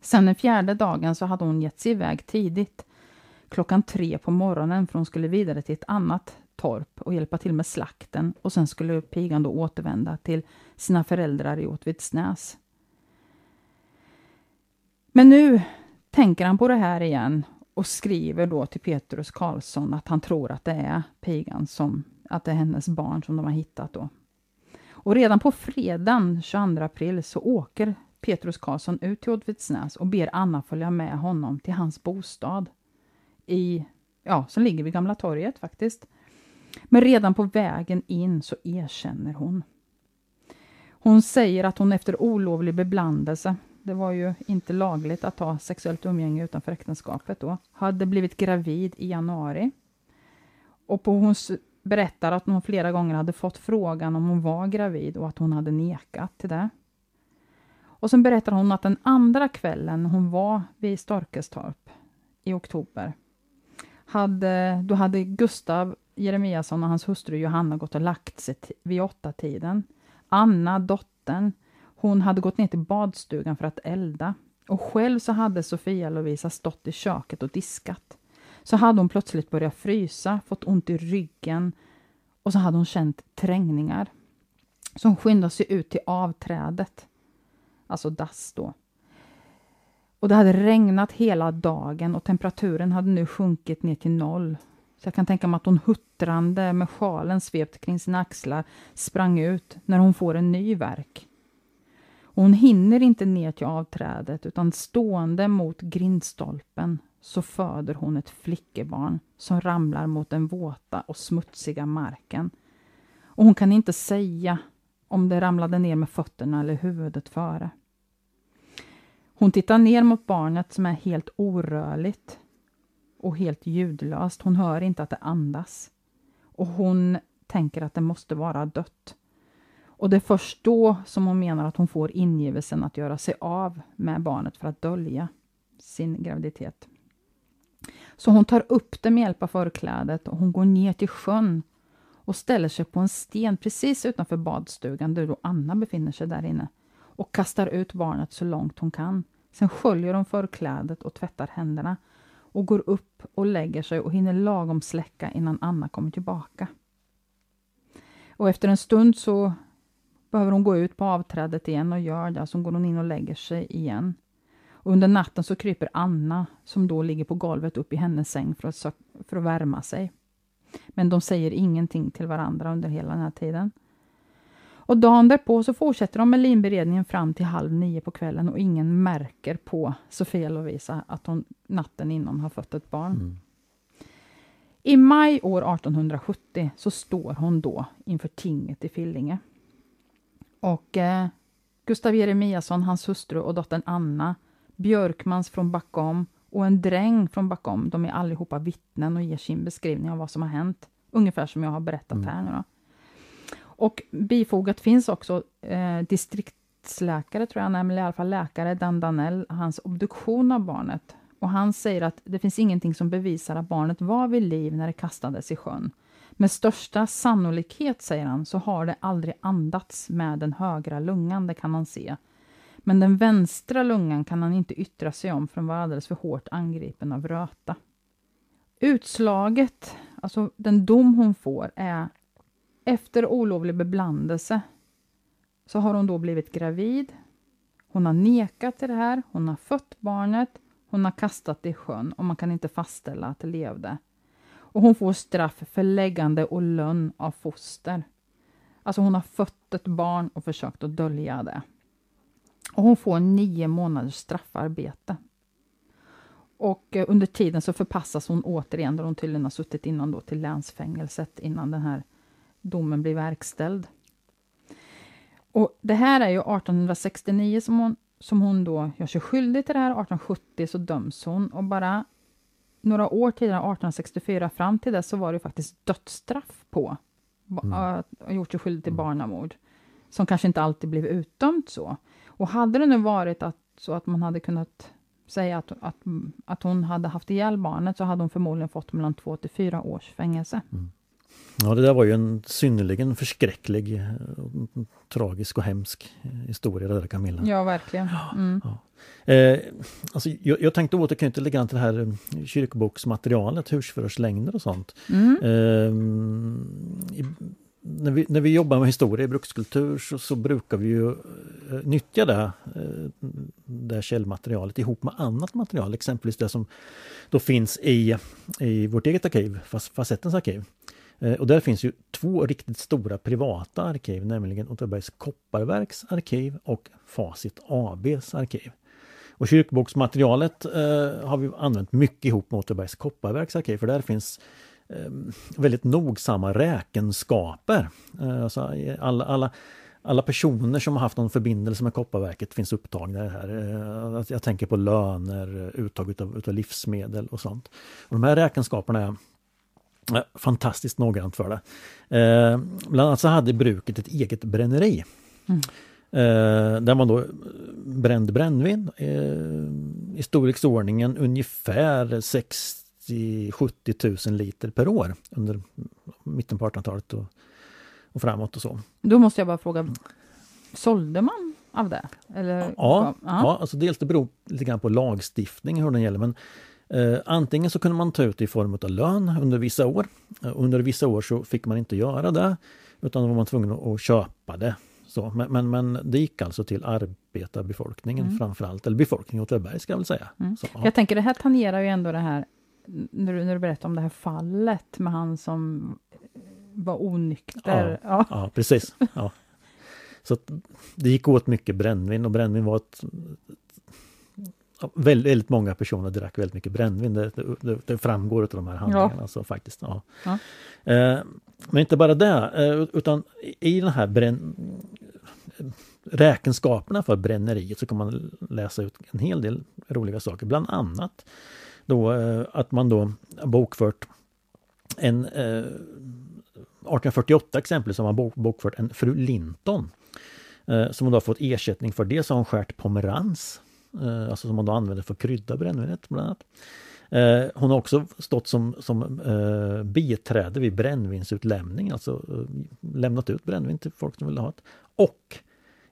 Sen den fjärde dagen så hade hon gett sig iväg tidigt, klockan tre på morgonen, för hon skulle vidare till ett annat torp och hjälpa till med slakten och sen skulle pigan då återvända till sina föräldrar i Åtvidsnäs. Men nu tänker han på det här igen och skriver då till Petrus Karlsson att han tror att det är pigan som, att det är hennes barn som de har hittat då. Och redan på fredagen 22 april så åker Petrus Karlsson ut till Åtvidsnäs och ber Anna följa med honom till hans bostad i, ja, som ligger vid Gamla torget faktiskt. Men redan på vägen in så erkänner hon. Hon säger att hon efter olovlig beblandelse, det var ju inte lagligt att ha sexuellt umgänge utanför äktenskapet då, hade blivit gravid i januari. Och på hon berättar att hon flera gånger hade fått frågan om hon var gravid och att hon hade nekat till det. Och sen berättar hon att den andra kvällen hon var vid Storkestorp i oktober, hade, då hade Gustav Jeremiasson och hans hustru Johanna gått och lagt sig vid åtta tiden. Anna, dottern, hon hade gått ner till badstugan för att elda. Och själv så hade Sofia Lovisa stått i köket och diskat. Så hade hon plötsligt börjat frysa, fått ont i ryggen och så hade hon känt trängningar. Så hon skyndade sig ut till avträdet, alltså dass då. Och det hade regnat hela dagen och temperaturen hade nu sjunkit ner till noll. Så jag kan tänka mig att hon huttrande med sjalen svept kring sina axlar sprang ut när hon får en ny verk hon hinner inte ner till avträdet utan stående mot grindstolpen så föder hon ett flickebarn som ramlar mot den våta och smutsiga marken. Och hon kan inte säga om det ramlade ner med fötterna eller huvudet före. Hon tittar ner mot barnet som är helt orörligt och helt ljudlöst. Hon hör inte att det andas. Och hon tänker att det måste vara dött. Och det är först då som hon menar att hon får ingivelsen att göra sig av med barnet för att dölja sin graviditet. Så hon tar upp det med hjälp av förklädet och hon går ner till sjön och ställer sig på en sten precis utanför badstugan där då Anna befinner sig där inne och kastar ut barnet så långt hon kan. Sen sköljer hon förklädet och tvättar händerna och går upp och lägger sig och hinner lagom släcka innan Anna kommer tillbaka. Och efter en stund så behöver hon gå ut på avträdet igen och gör det, så går hon in och lägger sig igen. Och under natten så kryper Anna, som då ligger på golvet, upp i hennes säng för att, för att värma sig. Men de säger ingenting till varandra under hela den här tiden. Och dagen därpå så fortsätter de med linberedningen fram till halv nio på kvällen och ingen märker på Sofia Lovisa att hon natten innan har fött ett barn. Mm. I maj år 1870 så står hon då inför tinget i Fillinge. Och eh, Gustav Jeremiasson, hans hustru och dottern Anna, Björkmans från Backom och en dräng från Backom, de är allihopa vittnen och ger sin beskrivning av vad som har hänt. Ungefär som jag har berättat mm. här nu då. Och bifogat finns också eh, distriktsläkare, tror jag, eller i alla fall läkare, Dan Danell, hans obduktion av barnet. Och han säger att det finns ingenting som bevisar att barnet var vid liv när det kastades i sjön. Med största sannolikhet, säger han, så har det aldrig andats med den högra lungan, det kan han se. Men den vänstra lungan kan han inte yttra sig om, för den var alldeles för hårt angripen av röta. Utslaget, alltså den dom hon får, är efter olovlig beblandelse så har hon då blivit gravid. Hon har nekat till det här, hon har fött barnet, hon har kastat det i sjön och man kan inte fastställa att det levde. Och hon får straff för läggande och lönn av foster. Alltså hon har fött ett barn och försökt att dölja det. Och hon får nio månaders straffarbete. Och eh, under tiden så förpassas hon återigen, där hon tydligen har suttit innan då, till länsfängelset innan den här domen blir verkställd. Och det här är ju 1869 som hon, som hon då gör sig skyldig till det här. 1870 så döms hon och bara några år tidigare, 1864, fram till det så var det faktiskt dödsstraff på mm. att ha gjort sig skyldig till mm. barnamord. som kanske inte alltid blev utdömt så. Och hade det nu varit att, så att man hade kunnat säga att, att, att hon hade haft ihjäl barnet, så hade hon förmodligen fått mellan två till fyra års fängelse. Mm. Ja, det där var ju en synnerligen förskräcklig, tragisk och hemsk historia det där Camilla. Ja, verkligen. Mm. Ja. Eh, alltså, jag, jag tänkte återknyta lite grann till det här eh, kyrkboksmaterialet, husförhörslängder och sånt. Mm. Eh, i, när, vi, när vi jobbar med historia i brukskultur så, så brukar vi ju eh, nyttja det, eh, det källmaterialet ihop med annat material, exempelvis det som då finns i, i vårt eget arkiv, Facettens arkiv. Eh, och där finns ju två riktigt stora privata arkiv, nämligen Åtvidabergs Kopparverks arkiv och Facit ABs arkiv. Och kyrkboksmaterialet eh, har vi använt mycket ihop med Åtvidabergs Kopparverks arkiv, för där finns eh, väldigt nogsamma räkenskaper. Eh, alltså alla, alla, alla personer som har haft någon förbindelse med Kopparverket finns upptagna i det här. Eh, jag tänker på löner, uttag utav, utav livsmedel och sånt. Och de här räkenskaperna är fantastiskt noggrant för det. Eh, bland annat så hade bruket ett eget bränneri. Mm. Eh, där man då brände brännvin eh, i storleksordningen ungefär 60-70 000 liter per år under mitten på 1800-talet och, och framåt och så. Då måste jag bara fråga, sålde man av det? Eller, ja, ja. ja alltså dels det beror lite grann på lagstiftning hur den gäller men Eh, antingen så kunde man ta ut det i form av lön under vissa år. Eh, under vissa år så fick man inte göra det utan då var man tvungen att köpa det. Så, men, men, men det gick alltså till arbetarbefolkningen mm. framförallt, eller befolkningen i Åtvidaberg ska jag väl säga. Mm. Så, ja. Jag tänker det här tangerar ju ändå det här, när du, när du berättar om det här fallet med han som var onykter. Ja, ja. ja precis. Ja. Så det gick åt mycket brännvin och brännvin var ett väldigt, väldigt många personer drack väldigt mycket brännvin. Det, det, det framgår av de här handlingarna. Ja. Alltså, faktiskt, ja. ja. Eh, men inte bara det, eh, utan i den här bränn, räkenskaperna för bränneriet så kan man läsa ut en hel del roliga saker. Bland annat då eh, att man då bokfört en 1848 exempel som har bokfört en fru Linton som då fått ersättning för det, så har hon skärt pomerans Eh, Eh, alltså som man då använder för att krydda brännvinet bland annat. Eh, hon har också stått som, som eh, biträde vid brännvinsutlämning, alltså eh, lämnat ut brännvin till folk som vill ha det. Och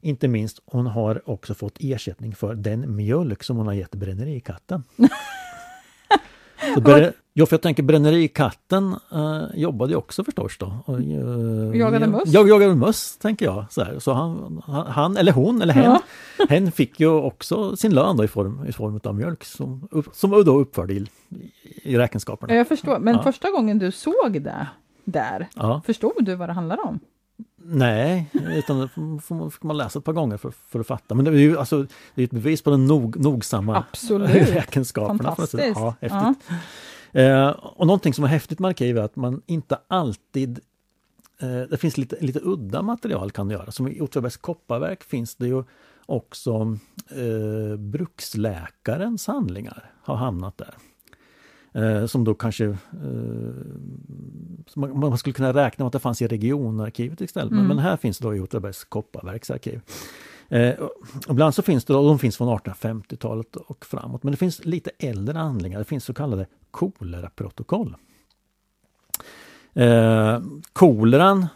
inte minst, hon har också fått ersättning för den mjölk som hon har gett brännerikatten. Så Ja, för jag tänker Brännerikatten uh, jobbade ju också förstås då. Och, uh, jagade möss? Jag, jagade möss, tänker jag. Så, här. så han, han, eller hon, eller hen, ja. hen fick ju också sin lön då i form, i form av mjölk som, som då uppförde i, i räkenskaperna. Jag förstår, men ja. första gången du såg det där, ja. förstod du vad det handlar om? Nej, utan det får man läsa ett par gånger för, för att fatta. Men det är ju alltså, det är ett bevis på den nog, nogsamma Absolut. räkenskaperna. Fantastiskt. Ja, häftigt. Ja. Eh, och någonting som är häftigt med arkiv är att man inte alltid eh, det finns lite, lite udda material kan göra. Som i Åtvidabergs kopparverk finns det ju också eh, bruksläkarens handlingar har hamnat där. Eh, som då kanske eh, man, man, skulle kunna räkna med att det fanns i regionarkivet istället. Mm. Men här finns det då i Åtvidabergs kopparverksarkiv. Eh, ibland så finns det, då, de finns från 1850-talet och framåt, men det finns lite äldre handlingar. Det finns så kallade koleraprotokoll. Eh, koleran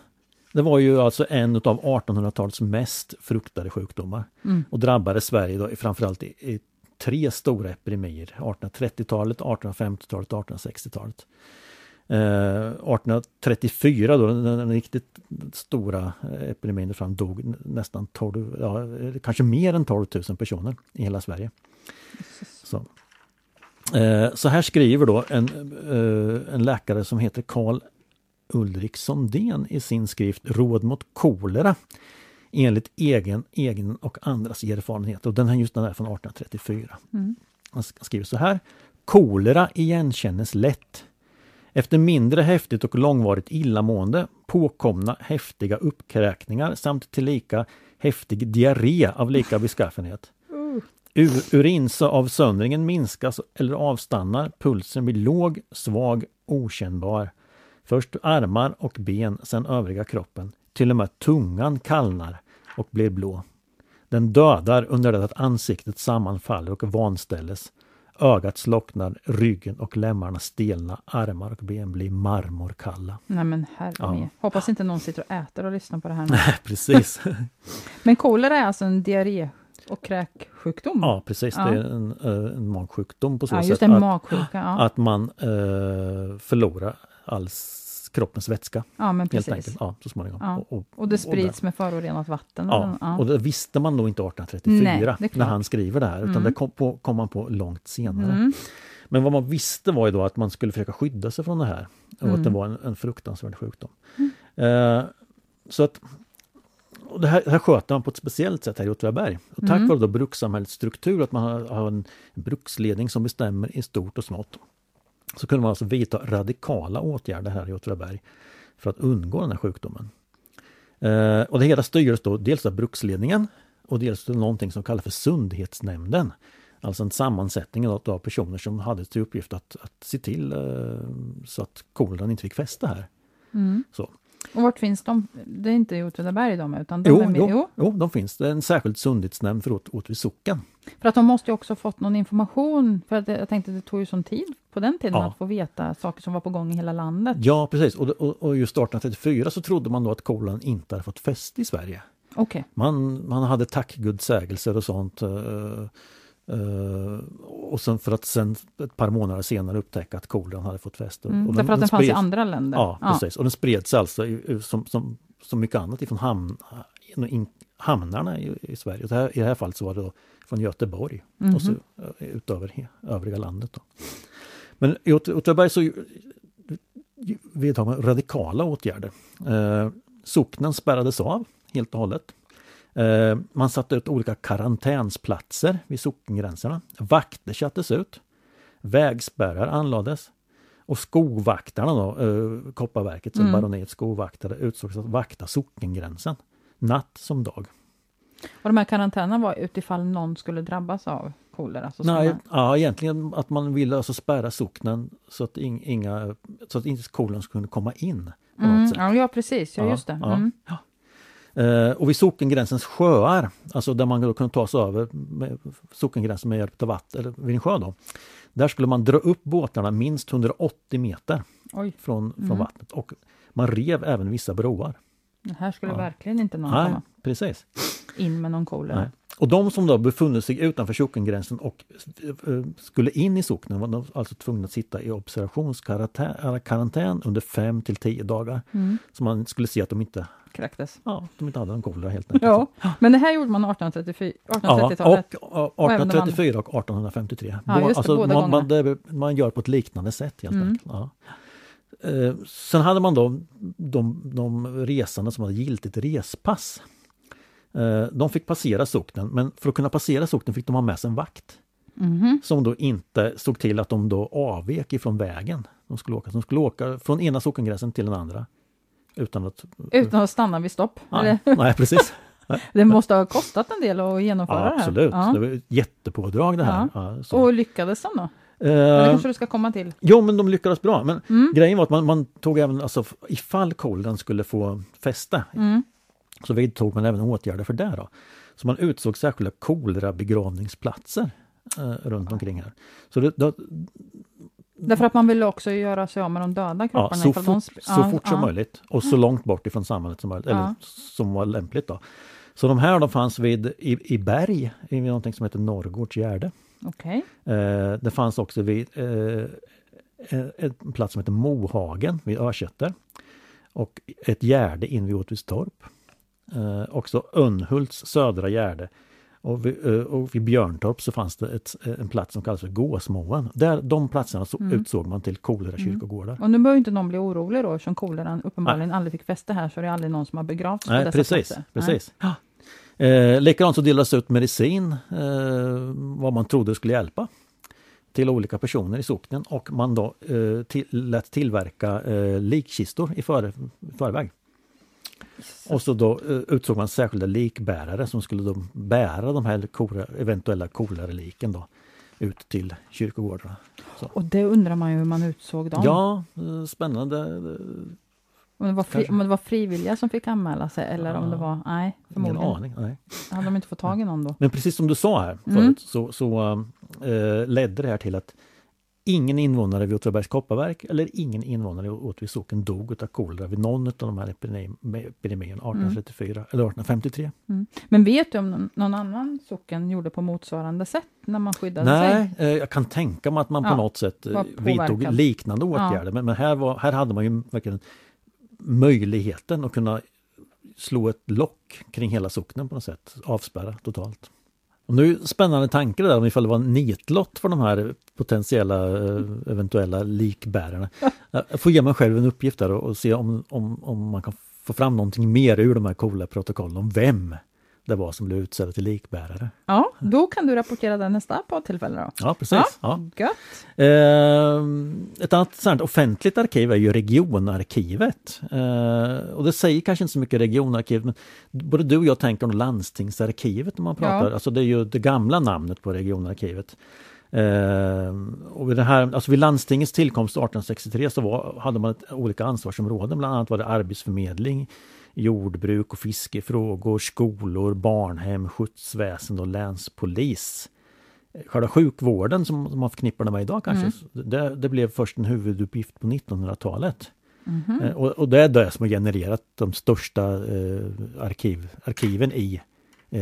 det var ju alltså en av 1800-talets mest fruktade sjukdomar mm. och drabbade Sverige då, framförallt i, i tre stora epidemier. 1830-talet, 1850-talet och 1860-talet. Eh, 1834 då, den, riktigt stora eh, epidemin fram dog nästan 12, ja, eh, kanske mer än 12 000 personer i hela Sverige. Så. Eh, så här skriver då en, eh, en läkare som heter Karl Ulrik Sondén i sin skrift Råd mot kolera enligt egen, egen och andras erfarenhet. Och den här, just den är från 1834. Mm. Han skriver så här. Kolera igenkännes lätt. Efter mindre häftigt och långvarigt illamående, påkomna häftiga uppkräkningar samt tillika häftig diarré av lika beskaffenhet. Ur, urinsavsöndringen minskas eller avstannar, pulsen blir låg, svag, okännbar. Först armar och ben, sen övriga kroppen. Till och med tungan kallnar. och blir blå. Den dödar under det att ansiktet sammanfaller och vanställes. Ögat slocknar, ryggen och lemmarna stelna, armar och ben blir marmorkalla. Nej men herre ja. Hoppas inte någon sitter och äter och lyssnar på det här nu. Nej, precis. men kolera är alltså en diarré och kräksjukdom? Ja, precis. Ja. Det är en, eh, en magsjukdom på så ja, sätt en att, att man eh, förlorar all kroppens vätska. Ja, men precis. Helt enkelt. Ja, så småningom. Ja. Och, och, och, det sprids och med förorenat vatten? Ja, ja, och det visste man nog inte 1834 Nej, när han skriver det här, utan mm. det kom, på, kom man på långt senare. Mm. Men vad man visste var ju då att man skulle försöka skydda sig från det här och mm. att det var en, en fruktansvärd sjukdom. Mm. Eh, så att och det, här, det här sköter man på ett speciellt sätt här i Åtvidaberg. Och tack mm. vare då brukssamhällets struktur, att man har, har en bruksledning som bestämmer i stort och smått, så kunde man alltså vidta radikala åtgärder här i Åtvidaberg för att undgå den här sjukdomen. Eh, och det hela styrdes då dels av bruksledningen och dels av någonting som kallas för sundhetsnämnden. Alltså en sammansättning av personer som hade till uppgift att, att se till eh, så att koleran inte fick fäste här. Mm. Så. Och vart finns de? Det är inte i Åtvidaberg de utan de jo, är med, jo, jo. jo, de finns. Det är en särskild sundhetsnämnd för Åtvid socken. För att de måste ju också fått någon information, för att jag tänkte att det tog ju sån tid på den tiden ja. att få veta saker som var på gång i hela landet. Ja precis, och, och, och just 1834 så trodde man då att kolan inte hade fått fäste i Sverige. Okay. Man, man hade tackgudsägelser och sånt. Uh, och sen för att sen ett par månader senare upptäcka att kolan hade fått fäste. Mm, och den, därför att den, den fanns i andra länder? Ja, ja, precis. Och den spreds alltså i, som, som, som mycket annat ifrån hamn, in, hamnarna i, i Sverige. Det här, I det här fallet så var det från Göteborg mm -hmm. och så eh, utöver övriga landet. Då. Men i Åtvidaberg så vidtog man radikala åtgärder. Eh, socknen spärrades av helt och hållet. Eh, man satte ut olika karantänsplatser vid sockengränserna. Vakter sattes ut. Vägspärrar anlades. Och skogvaktarna då, eh, Kopparverkets mm. baroniets skogvaktare utsågs att vakta sockengränsen. Natt som dag. Och de här karantänerna var utifall någon skulle drabbas av kolera? Nej, ja, egentligen att man ville alltså spärra socknen så att, inga, så att inte koleran skulle komma in. Mm, ja, precis, ja, just det. Mm. Ja, Eh, och vid sockengränsens sjöar, alltså där man då kunde ta sig över med sockengränsen med hjälp av vatten, eller vid en sjö då. Där skulle man dra upp båtarna minst 180 meter Oj. från, från mm. vattnet och man rev även vissa broar. Det här skulle ja. verkligen inte någon Nej, komma precis. in med någon kolera. Och de som då befunnit sig utanför sockengränsen och eh, skulle in i socknen var alltså tvungna att sitta i observationskarantän under 5 till 10 dagar. Mm. Så man skulle se att de inte kräktes. Ja, de inte hade någon kolera helt enkelt. Ja, men det här gjorde man 1834, 1830-talet? Ja, och 1834 och 1853. Ja, just det, alltså, båda man, man, det, man gör på ett liknande sätt helt mm. enkelt. Ja. Eh, sen hade man då de, de resande som hade giltigt respass. Eh, de fick passera socknen men för att kunna passera socknen fick de ha med sig en vakt. Mm. Som då inte såg till att de då avvek ifrån vägen. De skulle åka, de skulle åka från ena sockengränsen till den andra. Utan att, utan att stanna vid stopp? Nej, nej precis. Det måste ha kostat en del att genomföra ja, absolut. det här? Absolut, det var ett jättepådrag det här. Ja. Ja, och lyckades de då? Uh, det kanske du ska komma till? Jo, men de lyckades bra. Men mm. grejen var att man, man, tog även, alltså ifall kolen skulle få fäste, mm. så vidtog man även åtgärder för det. Då. Så man utsåg särskilda kolerabegravningsplatser eh, runt omkring här. Så det, det, Därför att man vill också göra sig av med de döda kropparna? Ja, så, fort, de... så fort som möjligt och så långt bort ifrån samhället som möjligt, eller som var lämpligt. Då. Så de här de fanns vid, i, i berg, i någonting som heter Norrgårds gärde. Okay. Eh, det fanns också vid eh, en plats som heter Mohagen vid Örsätter. Och ett gärde in vid Åtvidstorp. Eh, också Önhults södra gärde och vid, eh, och vid Björntorp så fanns det ett, en plats som kallas för Gåsmoen. Där, de platserna så mm. utsåg man till kolera mm. Och nu behöver inte någon bli orolig då eftersom koleran uppenbarligen Nej. aldrig fick fäste här så är det aldrig någon som har begravts Nej, på dessa precis, platser. Precis. Nej. Eh, likadant så delades ut medicin, eh, vad man trodde skulle hjälpa till olika personer i socknen och man då eh, till, lät tillverka eh, likkistor i före, förväg. Och så då uh, utsåg man särskilda likbärare som skulle då bära de här kora, eventuella kolareliken då ut till kyrkogårdarna. Så. Och det undrar man ju hur man utsåg dem? Ja, eh, spännande. Om det, var fri, om det var frivilliga som fick anmäla sig eller ja. om det var, nej, förmodligen. Ingen aning. Nej. Hade de inte fått tag i någon då? Men precis som du sa här mm. förut så, så äh, ledde det här till att ingen invånare vid Åtvidabergs kopparverk eller ingen invånare i Åtvid socken dog av kolera vid någon av de här epidemierna 1834 mm. eller 1853. Mm. Men vet du om någon, någon, annan socken gjorde på motsvarande sätt när man skyddade Nej, sig? Eh, jag kan tänka mig att man ja, på något sätt eh, vidtog liknande åtgärder. Ja. Men, men, här, var, här hade man ju verkligen möjligheten att kunna slå ett lock kring hela socknen på något sätt, avspärra totalt. Och nu spännande tanke där om ifall det var en nitlott för de här potentiella eh, eventuella likbärarna. Jag får ge mig själv en uppgift där och, och se om, om, om man kan få fram någonting mer ur de här coola protokollen om vem det var som blev utsedda till likbärare. Ja, då kan du rapportera det nästa poddtillfälle då. Ja, precis. Ja, Gött. Eh, ett annat sånt offentligt arkiv är ju regionarkivet. Eh, och det säger kanske inte så mycket regionarkiv, men både du och jag tänker på landstingsarkivet när man pratar, ja. alltså det är ju det gamla namnet på regionarkivet. Eh, och vid, det här, alltså vid landstingets tillkomst 1863 så var, hade man ett, olika ansvarsområden, bland annat var det arbetsförmedling, jordbruk och fiskefrågor, skolor, barnhem, skjutsväsende och länspolis. Själva sjukvården som man förknippar med idag kanske, mm. det, det, blev först en huvuduppgift på 1900-talet. Mm. Och, och, det är det som har genererat de största eh, arkiv, arkiven i eh,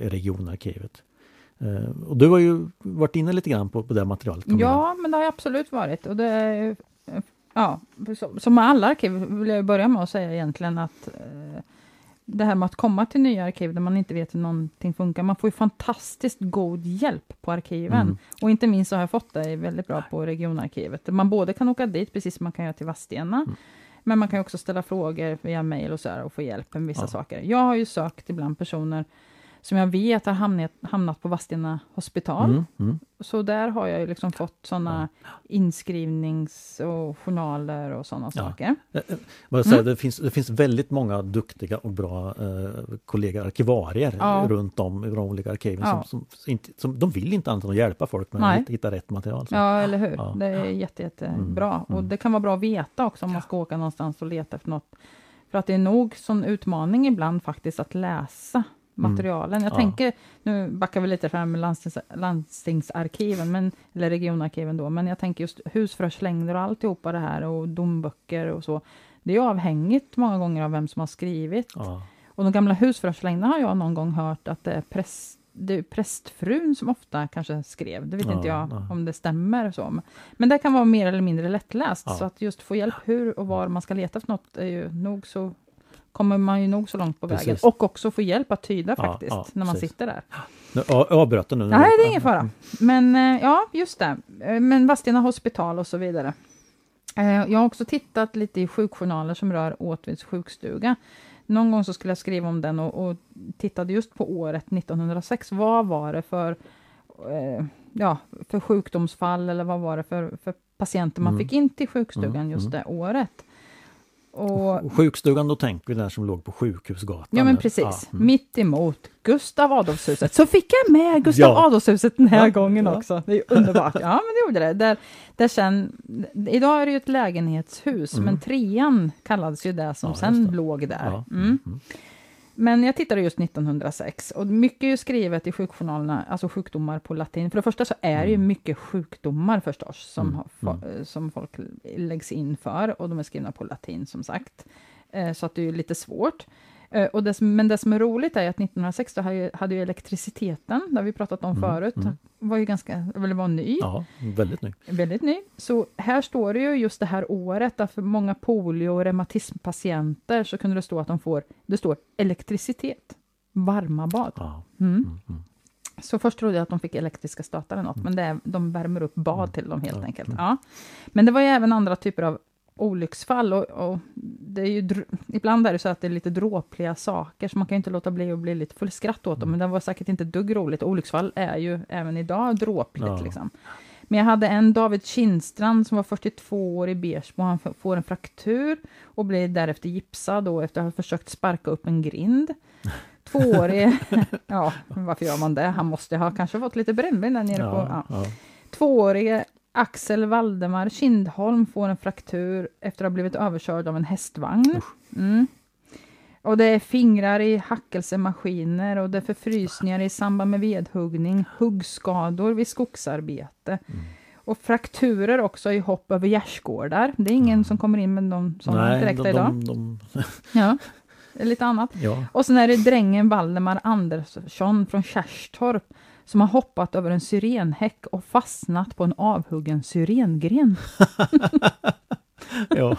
regionarkivet. Eh, och du har ju varit inne lite grann på, på det materialet. Ja, men det har jag absolut varit. Och det Ja, som med alla arkiv vill jag börja med att säga egentligen att eh, det här med att komma till nya arkiv där man inte vet hur någonting funkar, man får ju fantastiskt god hjälp på arkiven. Mm. Och inte minst så har jag fått det väldigt bra på regionarkivet. Man både kan åka dit, precis som man kan göra till Vadstena, mm. men man kan också ställa frågor via mail och så här och få hjälp med vissa ja. saker. Jag har ju sökt ibland personer som jag vet har hamnat, hamnat på Vadstena hospital. Mm, mm. Så där har jag ju liksom fått sådana ja. inskrivnings och journaler och sådana ja. saker. Eh, eh, säga, mm. det, finns, det finns väldigt många duktiga och bra eh, kollegor, arkivarier ja. runt om i de olika arkiven. Som, som, inte, som, de vill inte annat än att hjälpa folk med Nej. att hitta rätt material. Så. Ja, eller hur. Det är jätte, jättebra. Mm, och mm. det kan vara bra att veta också om man ska åka någonstans och leta efter något. För att det är nog sån utmaning ibland faktiskt att läsa. Materialen. Jag ja. tänker, nu backar vi lite fram landstings, landstingsarkiven, men, eller regionarkiven då, men jag tänker just husförhörslängder och alltihopa det här och domböcker och så. Det är avhängigt många gånger av vem som har skrivit. Ja. Och de gamla husförhörslängderna har jag någon gång hört att det är präst det är prästfrun som ofta kanske skrev, det vet ja, inte jag ja. om det stämmer. så. Men det kan vara mer eller mindre lättläst, så att just få hjälp hur och var man ska leta efter något är ju nog så kommer man ju nog så långt på precis. vägen. Och också få hjälp att tyda ja, faktiskt, ja, när man precis. sitter där. Jag avbröt nu. Nej, det är ingen fara. Men eh, ja, just det. Eh, men Vadstena hospital och så vidare. Eh, jag har också tittat lite i sjukjournaler som rör Åtvids sjukstuga. Någon gång så skulle jag skriva om den och, och tittade just på året 1906. Vad var det för, ja, för sjukdomsfall eller vad var det för, för patienter man mm. fick in till sjukstugan mm, just mm. det året? Och, sjukstugan, då tänker vi den som låg på Sjukhusgatan. Ja, men precis. Ja. Mm. Mitt emot Gustav Adolfshuset. Så fick jag med Gustav ja. Adolfshuset den här ja. gången också. Det är underbart. Ja, men det gjorde det. Där, där sen, idag är det ju ett lägenhetshus, mm. men trean kallades ju det som sen det. låg där. Mm. Men jag tittade just 1906 och mycket är skrivet i sjukjournalerna, alltså sjukdomar på latin. För det första så är det ju mm. mycket sjukdomar förstås som, mm. mm. som folk läggs in för och de är skrivna på latin som sagt. Eh, så att det är lite svårt. Eh, och det, men det som är roligt är att 1906 hade ju, hade ju elektriciteten, det har vi pratat om mm, förut, mm. var ju ganska, eller var ny. Ja, väldigt ny. Väldigt ny. Så här står det ju just det här året, att för många polio och reumatismpatienter så kunde det stå att de får, det står elektricitet, varma bad. Ja. Mm. mm, mm. Så först trodde jag att de fick elektriska stötar eller något, men det de värmer upp bad till dem helt enkelt. Ja. Men det var ju även andra typer av olycksfall. Och, och, det är ju, ibland är det så att det är lite dråpliga saker, så man kan inte låta bli att bli lite full skratt åt dem, mm. men det var säkert inte dugg roligt. Olycksfall är ju även idag dråpligt. Ja. Liksom. Men jag hade en David Kindstrand som var 42 år i Bersbo. Han får en fraktur och blir därefter gipsad då efter att ha försökt sparka upp en grind. Tvåårig, ja, varför gör man det? Han måste ha kanske fått lite brännvin där nere ja, på... Ja. Ja. Tvåårige Axel Valdemar Kindholm får en fraktur efter att ha blivit överkörd av en hästvagn. Mm. Och det är fingrar i hackelsemaskiner och det är förfrysningar i samband med vedhuggning, huggskador vid skogsarbete. Mm. Och frakturer också i hopp över gärdsgårdar. Det är ingen mm. som kommer in med de sådana direkta de, idag. De, de... ja, lite annat. Ja. Och sen är det drängen Valdemar Andersson från Kärstorp som har hoppat över en syrenhäck och fastnat på en avhuggen syrengren. ja.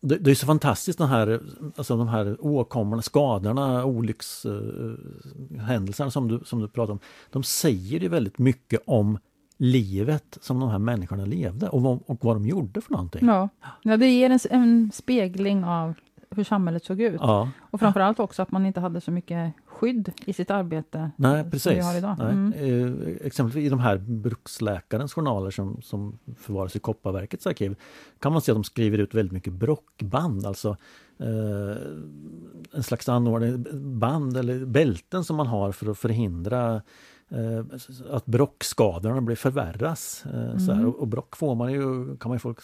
Det, det, är så fantastiskt de här, alltså de här åkommorna, skadorna, olyckshändelserna som du, som du pratar om. De säger ju väldigt mycket om livet som de här människorna levde och vad, och vad de gjorde för någonting. Ja, ja det ger en, en spegling av hur samhället såg ut. Ja. Och framförallt också att man inte hade så mycket skydd i sitt arbete. Nej, precis. Som vi har idag. Nej. Mm. Eh, exempelvis i de här bruksläkarens journaler som, som förvaras i Kopparverkets arkiv kan man se att de skriver ut väldigt mycket brockband, alltså eh, en slags anordning, band eller bälten som man har för att förhindra Eh, att brockskadorna blir förvärras. Eh, mm. Så här, och, och brock får man ju, kan man ju få,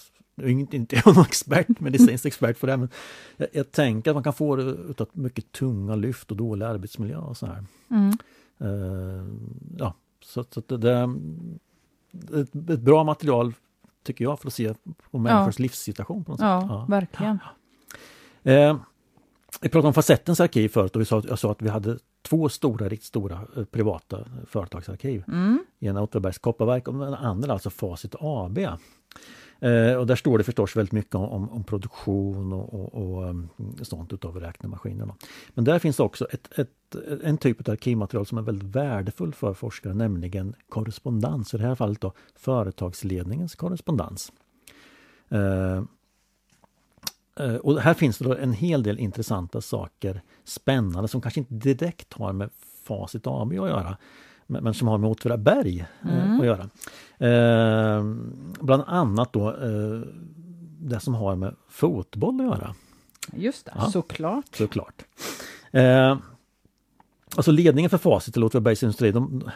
jag är inte någon expert, medicinsk expert på det, men jag, jag, tänker att man kan få det utav mycket tunga lyft och dålig arbetsmiljö och så här. Mm. Uh, ja, så, så det, det, ett, ett bra material tycker jag för att se på människors ja. livssituation. På något ja, sätt. ja, verkligen. Uh, vi pratade om Facettens arkiv förut och vi sa, jag sa att vi hade två stora, riktigt stora eh, privata företagsarkiv. Mm. Ena Åtvidabergs kopparverk och den andra alltså Facit AB. Eh, och där står det förstås väldigt mycket om, om produktion och, och, och ehm, sånt utav räknemaskinerna. Men där finns också ett, ett, en typ av arkivmaterial som är väldigt värdefull för forskare, nämligen korrespondens. I det här fallet då företagsledningens korrespondens. Eh, eh och här finns det en hel del intressanta saker, spännande, som kanske inte direkt har med Facit AB att göra, men som har med Åtvidaberg eh, mm. att göra. Eh, bland annat då eh, det som har med fotboll att göra. Just det, ja, såklart. såklart. Eh, alltså ledningen för Facit eller Åtvidabergs Industri, de,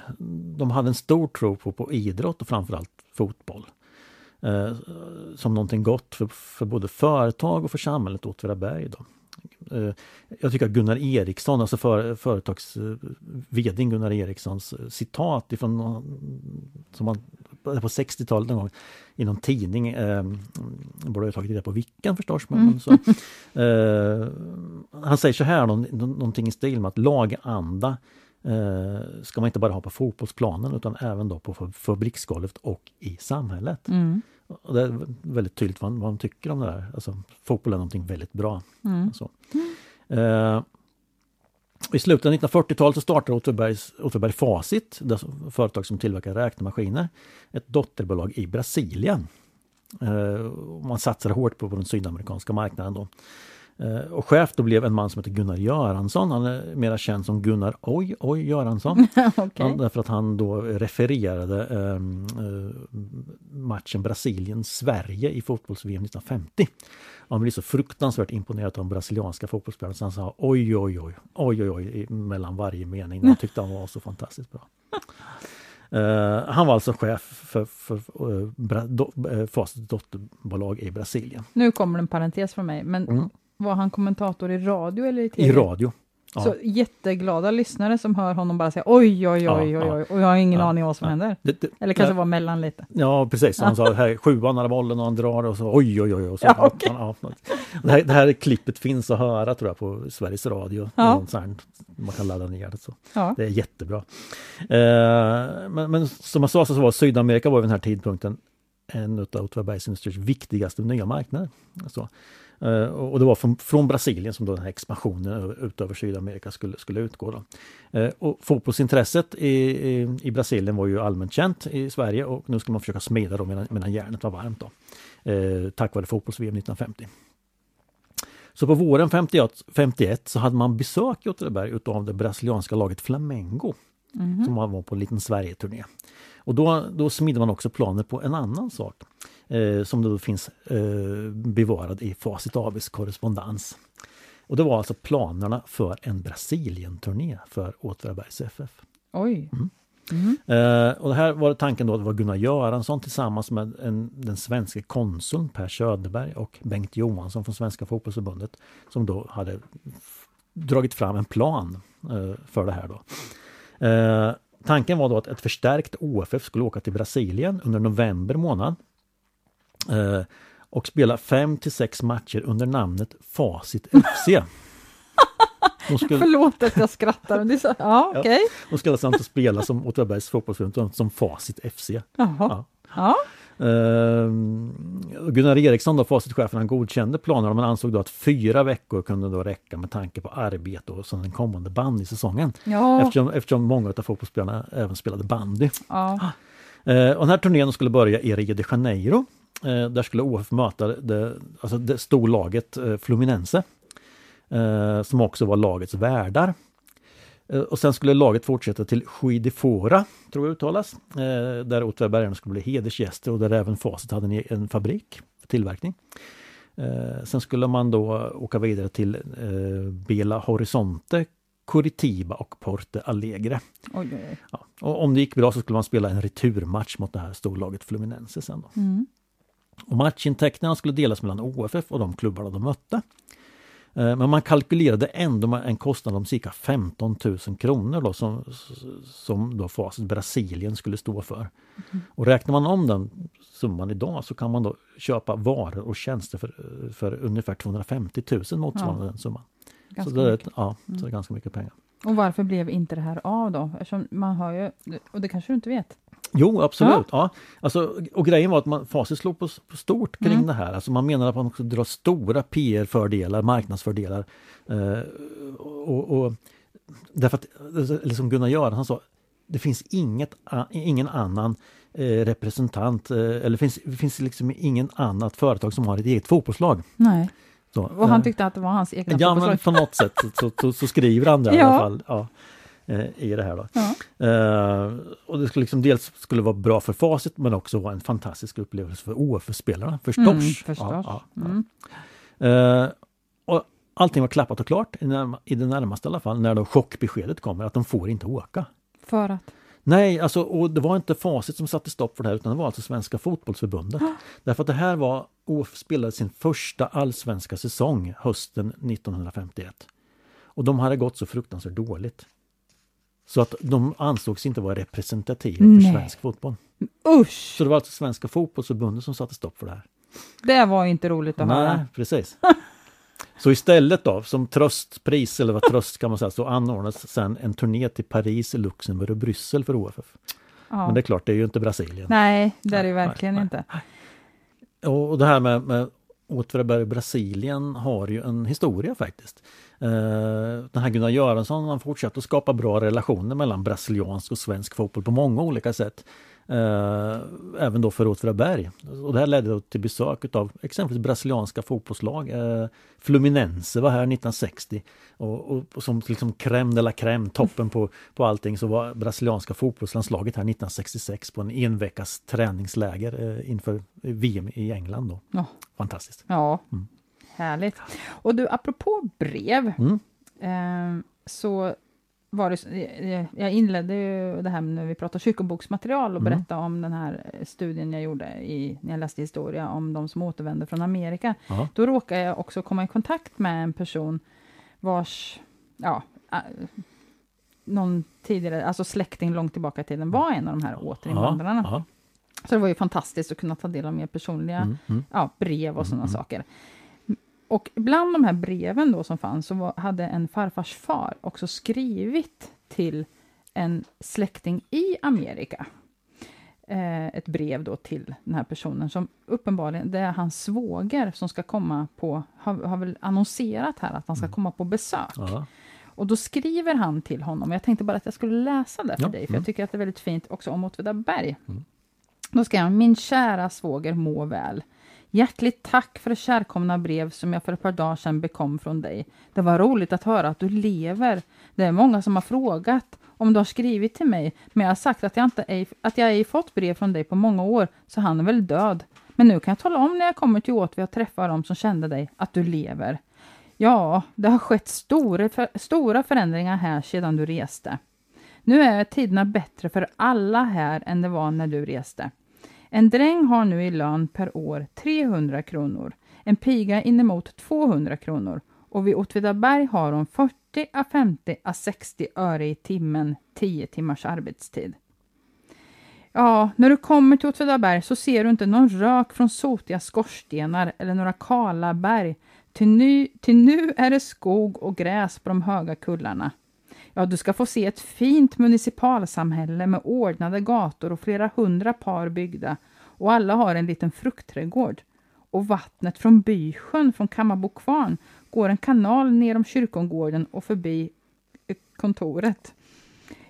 de hade en stor tro på, på idrott och framförallt fotboll eh, som någonting gott för, för både företag och för samhället Åtvidaberg. Då. Eh, jag tycker att Gunnar Eriksson, alltså för, företags eh, Gunnar Erikssons eh, citat ifrån som man på 60-talet någon gång i någon tidning, eh, borde ha tagit reda på vilken förstås. Men, mm. så, eh, han säger så här, någonting i stil med att laganda eh, ska man inte bara ha på fotbollsplanen utan även då på fabriksgolvet och i samhället. Mm. Och det är väldigt tydligt vad, vad de tycker om det där. Alltså, fotboll är någonting väldigt bra. Mm. Så. Eh, I slutet av 1940-talet så startade Åtvidaberg Facit, det företag som tillverkar räknemaskiner, ett dotterbolag i Brasilien. Eh, man satsade hårt på, på den sydamerikanska marknaden då. Eh, och chef då blev en man som heter Gunnar Göransson. Han är mera känd som Gunnar Oj Oj Göransson. okay. Därför att han då refererade ehm, eh, matchen Brasilien-Sverige i fotbolls-VM 1950. Han blev så fruktansvärt imponerad av de brasilianska fotbollsspelarna så han sa oj oj oj oj oj oj mellan varje mening. Han tyckte han var så fantastiskt bra. Uh, han var alltså chef för, för, uh, Bra, do, uh, Facit dotterbolag i Brasilien. Nu kommer en parentes för mig, men mm. Var han kommentator i radio eller i TV? I radio. Ja. Så jätteglada lyssnare som hör honom bara säga oj, oj, oj, oj, oj, och jag har ingen aning om vad som händer. Det, det, eller kanske var mellan lite. Ja, precis. Han sa här, sjuan har bollen och han drar och så oj, oj, oj. Och så, ja, okay. han, det, här, det här klippet finns att höra tror jag på Sveriges Radio. Ja. Man kan ladda ner det. Så. Ja. Det är jättebra. Eh, men, men som jag sa så var Sydamerika var vid den här tidpunkten en av Åtvidabergs Industris viktigaste nya marknader. Så. Eh, och det var från, från, Brasilien som då den här expansionen utöver Sydamerika skulle, skulle utgå. Då. Eh, och fotbollsintresset i, i, i, Brasilien var ju allmänt känt i Sverige och nu ska man försöka smida då medan, medan järnet var varmt. Då. Eh, tack vare fotbolls-VM 1950. Så på våren 51, 51 så hade man besök i Åtvidaberg utav det brasilianska laget Flamengo. Mm. Som var på en liten Sverige-turné. Och då, då smider man också planer på en annan sak som då finns eh, bevarad i Facit ABs korrespondens. Och det var alltså planerna för en Brasilien-turné för Åtvidabergs FF. Oj! Mm. Mm. Eh, och det här var tanken då att det var Gunnar Göransson tillsammans med en, den svenska konsuln Per Söderberg och Bengt Johansson från Svenska fotbollsförbundet som då hade dragit fram en plan eh, för det här. Då. Eh, tanken var då att ett förstärkt OFF skulle åka till Brasilien under november månad eh, och spela fem till sex matcher under namnet Facit FC. De skulle... Förlåt att jag skrattar. det är så... ja, okay. ja, de skulle alltså inte spela som Åtvidabergs fotbollsförbund, som Facit FC. Jaha. Ja. Uh, Gunnar Eriksson, då, Facitchefen, han godkände planerna men ansåg då att fyra veckor kunde då räcka med tanke på arbete och den kommande bandysäsongen. Ja. Eftersom, eftersom många av fotbollsspelarna även spelade bandy. Ja. Uh, och den här turnén skulle börja i Rio de Janeiro. Uh, där skulle OF möta det, alltså det storlaget uh, Fluminense. Eh, som också var lagets värdar. Eh, och sen skulle laget fortsätta till Skidefora, tror jag uttalas, eh, där Åtvidabergarna skulle bli hedersgäster och där även Facit hade en, en fabrik för tillverkning. Sen skulle man då åka vidare till Bela Horizonte, Curitiba och Porte Alegre. Oj, oj. Ja, och om det gick bra så skulle man spela en returmatch mot det här storlaget Fluminense sen. Då. Mm. Och matchintäkterna skulle delas mellan OFF och de klubbarna de mötte. Eh, men man kalkylerade ändå med en kostnad om cirka 15 000 kronor då, som, som då Facit Brasilien skulle stå för. Mm. Och räknar man om den summan idag så kan man då köpa varor och tjänster för, för ungefär 250 000 motsvarande ja. den summan. Ganska så det, är, ja, mm. så det är ganska mycket pengar. Och varför blev inte det här av då? Eftersom man har ju, och det kanske du inte vet? Jo, absolut. Ja. ja. Alltså, och grejen var att man, Facit slog på, på stort kring mm. det här. Alltså man menar att man också drar stora PR-fördelar, marknadsfördelar. Eh, och, och, därför att, eller som Gunnar Göransson sa, det finns inget, ingen annan eh, representant, eh, eller det finns, finns liksom ingen annat företag som har ett eget fotbollslag. Nej. Så, och han eh, tyckte att det var hans egna Ja, men på något sätt så, så, så skriver han det ja. i alla fall. Ja. Eh, i det här. Då. Ja. Uh, och det skulle liksom dels skulle vara bra för facit men också vara en fantastisk upplevelse för OF-spelarna förstås. Mm, förstås. Ja, ja, mm. uh, och allting var klappat och klart i, närma, i det närmaste i alla fall när då chockbeskedet kommer att de får inte åka. För att? Nej, alltså, och det var inte Facit som satte stopp för det här utan det var alltså Svenska fotbollsförbundet. Ah. Därför att det här var, OF spelade sin första allsvenska säsong hösten 1951. Och de hade gått så fruktansvärt dåligt. Så att de ansågs inte vara representativa Nej. för svensk fotboll. Usch! Så det var alltså Svenska fotbollsförbundet som satte stopp för det här. Det var inte roligt att Nej, höra. Nej, precis. Så istället då, som tröstpris, eller vad tröst kan man säga, så anordnas sen en turné till Paris, Luxemburg och Bryssel för OFF. Ja. Men det är klart, det är ju inte Brasilien. Nej, det är det verkligen nej, inte. Och det här med, med Åtvidaberg Brasilien har ju en historia faktiskt. Eh, den här Gunnar Göransson han fortsatte att skapa bra relationer mellan brasiliansk och svensk fotboll på många olika sätt. Eh, även då för Åtvidaberg. Och det här ledde till besök av exempelvis brasilianska fotbollslag. Eh, Fluminense var här 1960 och, och, och som liksom crème de la crème, toppen på, på allting, så var brasilianska fotbollslandslaget här 1966 på en enveckas träningsläger eh, inför VM i England. Då. Ja. Fantastiskt! Ja, mm. härligt! Och du, apropå brev, mm. eh, så var det, jag inledde ju det här när vi pratade kyrkoboksmaterial och mm. berättade om den här studien jag gjorde i, när jag läste historia om de som återvände från Amerika. Aha. Då råkade jag också komma i kontakt med en person vars, ja, någon tidigare, alltså släkting långt tillbaka i tiden var en av de här återinvandrarna. Aha. Aha. Så det var ju fantastiskt att kunna ta del av mer personliga mm. Mm. Ja, brev och sådana mm. saker. Och bland de här breven då som fanns så var, hade en farfars far också skrivit till en släkting i Amerika. Eh, ett brev då till den här personen som uppenbarligen, det är hans svåger som ska komma på, har, har väl annonserat här att han ska mm. komma på besök. Ja. Och då skriver han till honom, jag tänkte bara att jag skulle läsa det för ja. dig, för jag mm. tycker att det är väldigt fint också om Åtvidaberg. Mm. Då skrev han, min kära svåger må väl. Hjärtligt tack för det kärkomna brev som jag för ett par dagar sedan bekom från dig. Det var roligt att höra att du lever. Det är många som har frågat om du har skrivit till mig, men jag har sagt att jag inte ej, att jag ej fått brev från dig på många år, så han är väl död. Men nu kan jag tala om när jag kommer till Åtvi och träffar dem som kände dig, att du lever. Ja, det har skett stora, för, stora förändringar här sedan du reste. Nu är tiderna bättre för alla här än det var när du reste. En dräng har nu i lön per år 300 kronor, en piga inemot 200 kronor och vid Åtvidaberg har hon 40 a 50 a 60 öre i timmen 10 timmars arbetstid. Ja, när du kommer till Åtvidaberg så ser du inte någon rök från sotiga skorstenar eller några kala berg. Till nu, till nu är det skog och gräs på de höga kullarna. Ja, du ska få se ett fint municipalsamhälle med ordnade gator och flera hundra par byggda. Och alla har en liten fruktträdgård. Och vattnet från Bysjön, från Kammarbokvarn, går en kanal ner om kyrkogården och förbi eh, kontoret.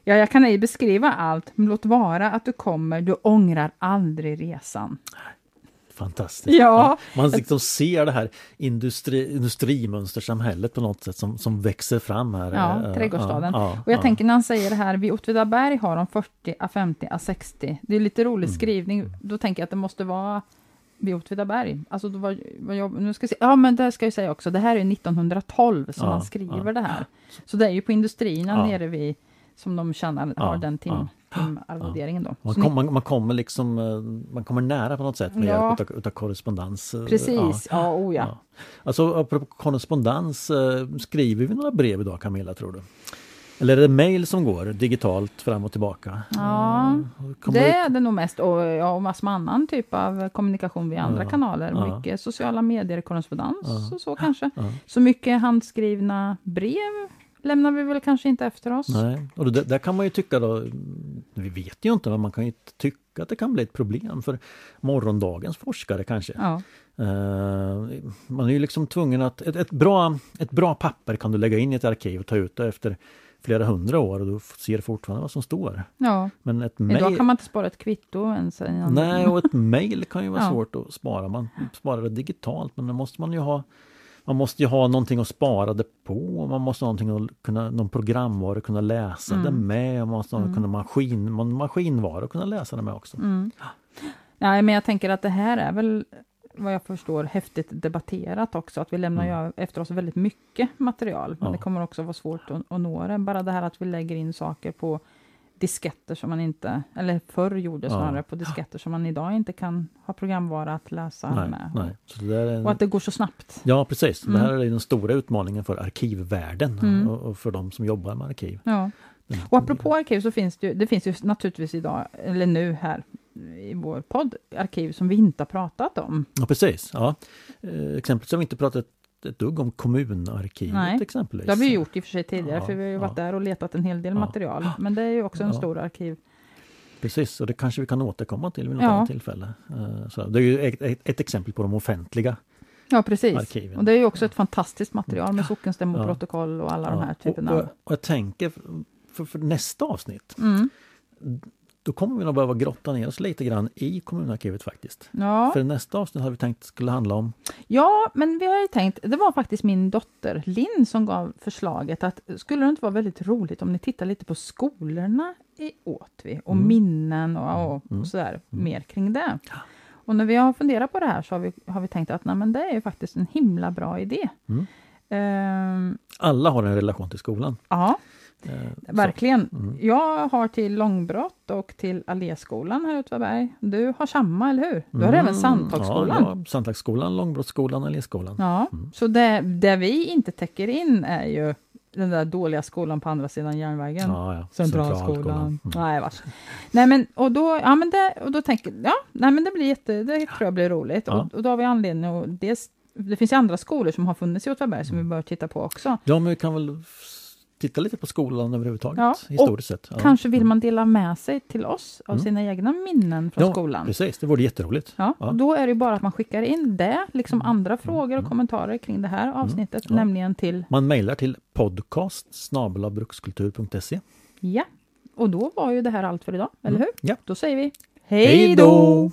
Ja, jag kan ej beskriva allt, men låt vara att du kommer, du ångrar aldrig resan. Fantastiskt. Ja. ja. Man liksom ser det här industri, industrimönstersamhället på något sätt som, som växer fram här. Ja, trädgårdsstaden. Ja, och jag ja. tänker när han säger det här, vid Åtvidaberg har de 40 a 50 a 60. Det är lite rolig mm. skrivning. Då tänker jag att det måste vara vid Åtvidaberg. Alltså då var, var jag, nu ska jag se, ja men det ska jag säga också, det här är 1912 som han skriver det här. Så det är ju på industrierna nere vid som de tjänar, har den tim, timarvoderingen då. Man, kom, man, man, kommer liksom, eh, man kommer nära på något sätt med ja. hjälp utav, korrespondens. Eh, Precis, ja, ja oh ja. ja. Alltså apropå korrespondens, eh, skriver vi några brev idag Camilla tror du? Eller är det mejl som går digitalt fram och tillbaka? Ja, Kommer det är det nog mest och, ja, och massor med annan typ av kommunikation via andra ja, kanaler. Ja. Mycket sociala medier, korrespondens ja, och så kanske. Så mycket handskrivna brev lämnar vi väl kanske inte efter oss. Nej, och det, där kan man ju tycka då, vi vet ju inte, men man kan ju tycka att det kan bli ett problem för morgondagens forskare kanske. Ja. Uh, man är ju liksom tvungen att, ett, ett, bra, ett bra papper kan du lägga in i ett arkiv och ta ut det efter flera hundra år och du ser fortfarande vad som står. Ja. Men ett mail... Idag kan man inte spara ett kvitto ens. Nej, och ett mail kan ju vara ja. svårt att spara. Man sparar det digitalt men då måste man ju ha man måste ju ha någonting att spara det på, man måste ha någonting att kunna, någon programvara att kunna läsa mm. det med, man måste mm. kunna maskin, maskinvara att kunna läsa det med också. Mm. Ja, men jag tänker att det här är väl vad jag förstår häftigt debatterat också, att vi lämnar mm. efter oss väldigt mycket material, men ja. det kommer också vara svårt att, att nå det. Bara det här att vi lägger in saker på disketter som man inte, eller förr gjorde snarare, ja. på disketter som man idag inte kan ha programvara att läsa nej, med. Nej. Så det en... Och att det går så snabbt. Ja precis, mm. det här är den stora utmaningen för arkivvärlden mm. och, för de som jobbar med arkiv. Ja. Och apropå arkiv så finns det ju, det finns ju naturligtvis idag, eller nu här i vår podd, arkiv som vi inte har pratat om. Ja precis, ja. Eh, exempel som vi inte pratat ett dugg om kommunarkivet Nej, exempelvis. Det har vi gjort i och för sig tidigare, ja, för vi har ju varit ja. där och letat en hel del ja. material. Men det är ju också en stor arkiv. Precis, och det kanske vi kan återkomma till vid något annat tillfälle. Eh, så det är ju ett, ett, ett exempel på de offentliga Ja precis, arkiven. och det är ju också ett fantastiskt material med sockenstämmoprotokoll och alla de här typerna. Och, och, och jag tänker för, för nästa avsnitt mm då kommer vi nog behöva grotta ner oss lite grann i kommunarkivet faktiskt. Ja. För nästa avsnitt har vi tänkt skulle handla om... Ja, men vi har ju tänkt, det var faktiskt min dotter Linn som gav förslaget att skulle det inte vara väldigt roligt om ni tittar lite på skolorna i Åtvi och mm. minnen och, och, mm. och sådär, mm. mer kring det. Och när vi har funderat på det här så har vi, har vi tänkt att nej, men det är faktiskt en himla bra idé. Um, Alla har en relation till skolan. Ja. Eh, Verkligen. Mm. Jag har till Långbrott och till Alléskolan här i Åtvidaberg. Du har samma, eller hur? Du har mm. även Sandhagsskolan. Ja, ja, Sandhagsskolan, Långbrottsskolan, Alléskolan. Ja, mm. så det, det vi inte täcker in är ju den där dåliga skolan på andra sidan järnvägen. Ja, ja. Centralskolan. Mm. Nej, vars. nej, men och då, ja, men det, och då tänker ja, nej, men det blir jätte, det tror jag blir roligt. Ja. Och, och, då har vi anledning att dels, det finns ju andra skolor som har funnits i Åtvidaberg som vi bör titta på också. Ja, men vi kan väl titta lite på skolan överhuvudtaget. Ja, historiskt sett. Ja. Kanske vill man dela med sig till oss av mm. sina egna minnen från ja, skolan. Precis, det vore jätteroligt. Ja, ja. Då är det bara att man skickar in det, liksom mm. andra frågor och mm. kommentarer kring det här mm. avsnittet, mm. nämligen till... Man mejlar till podcast. Ja, och då var ju det här allt för idag, eller hur? Ja. Då säger vi hej då!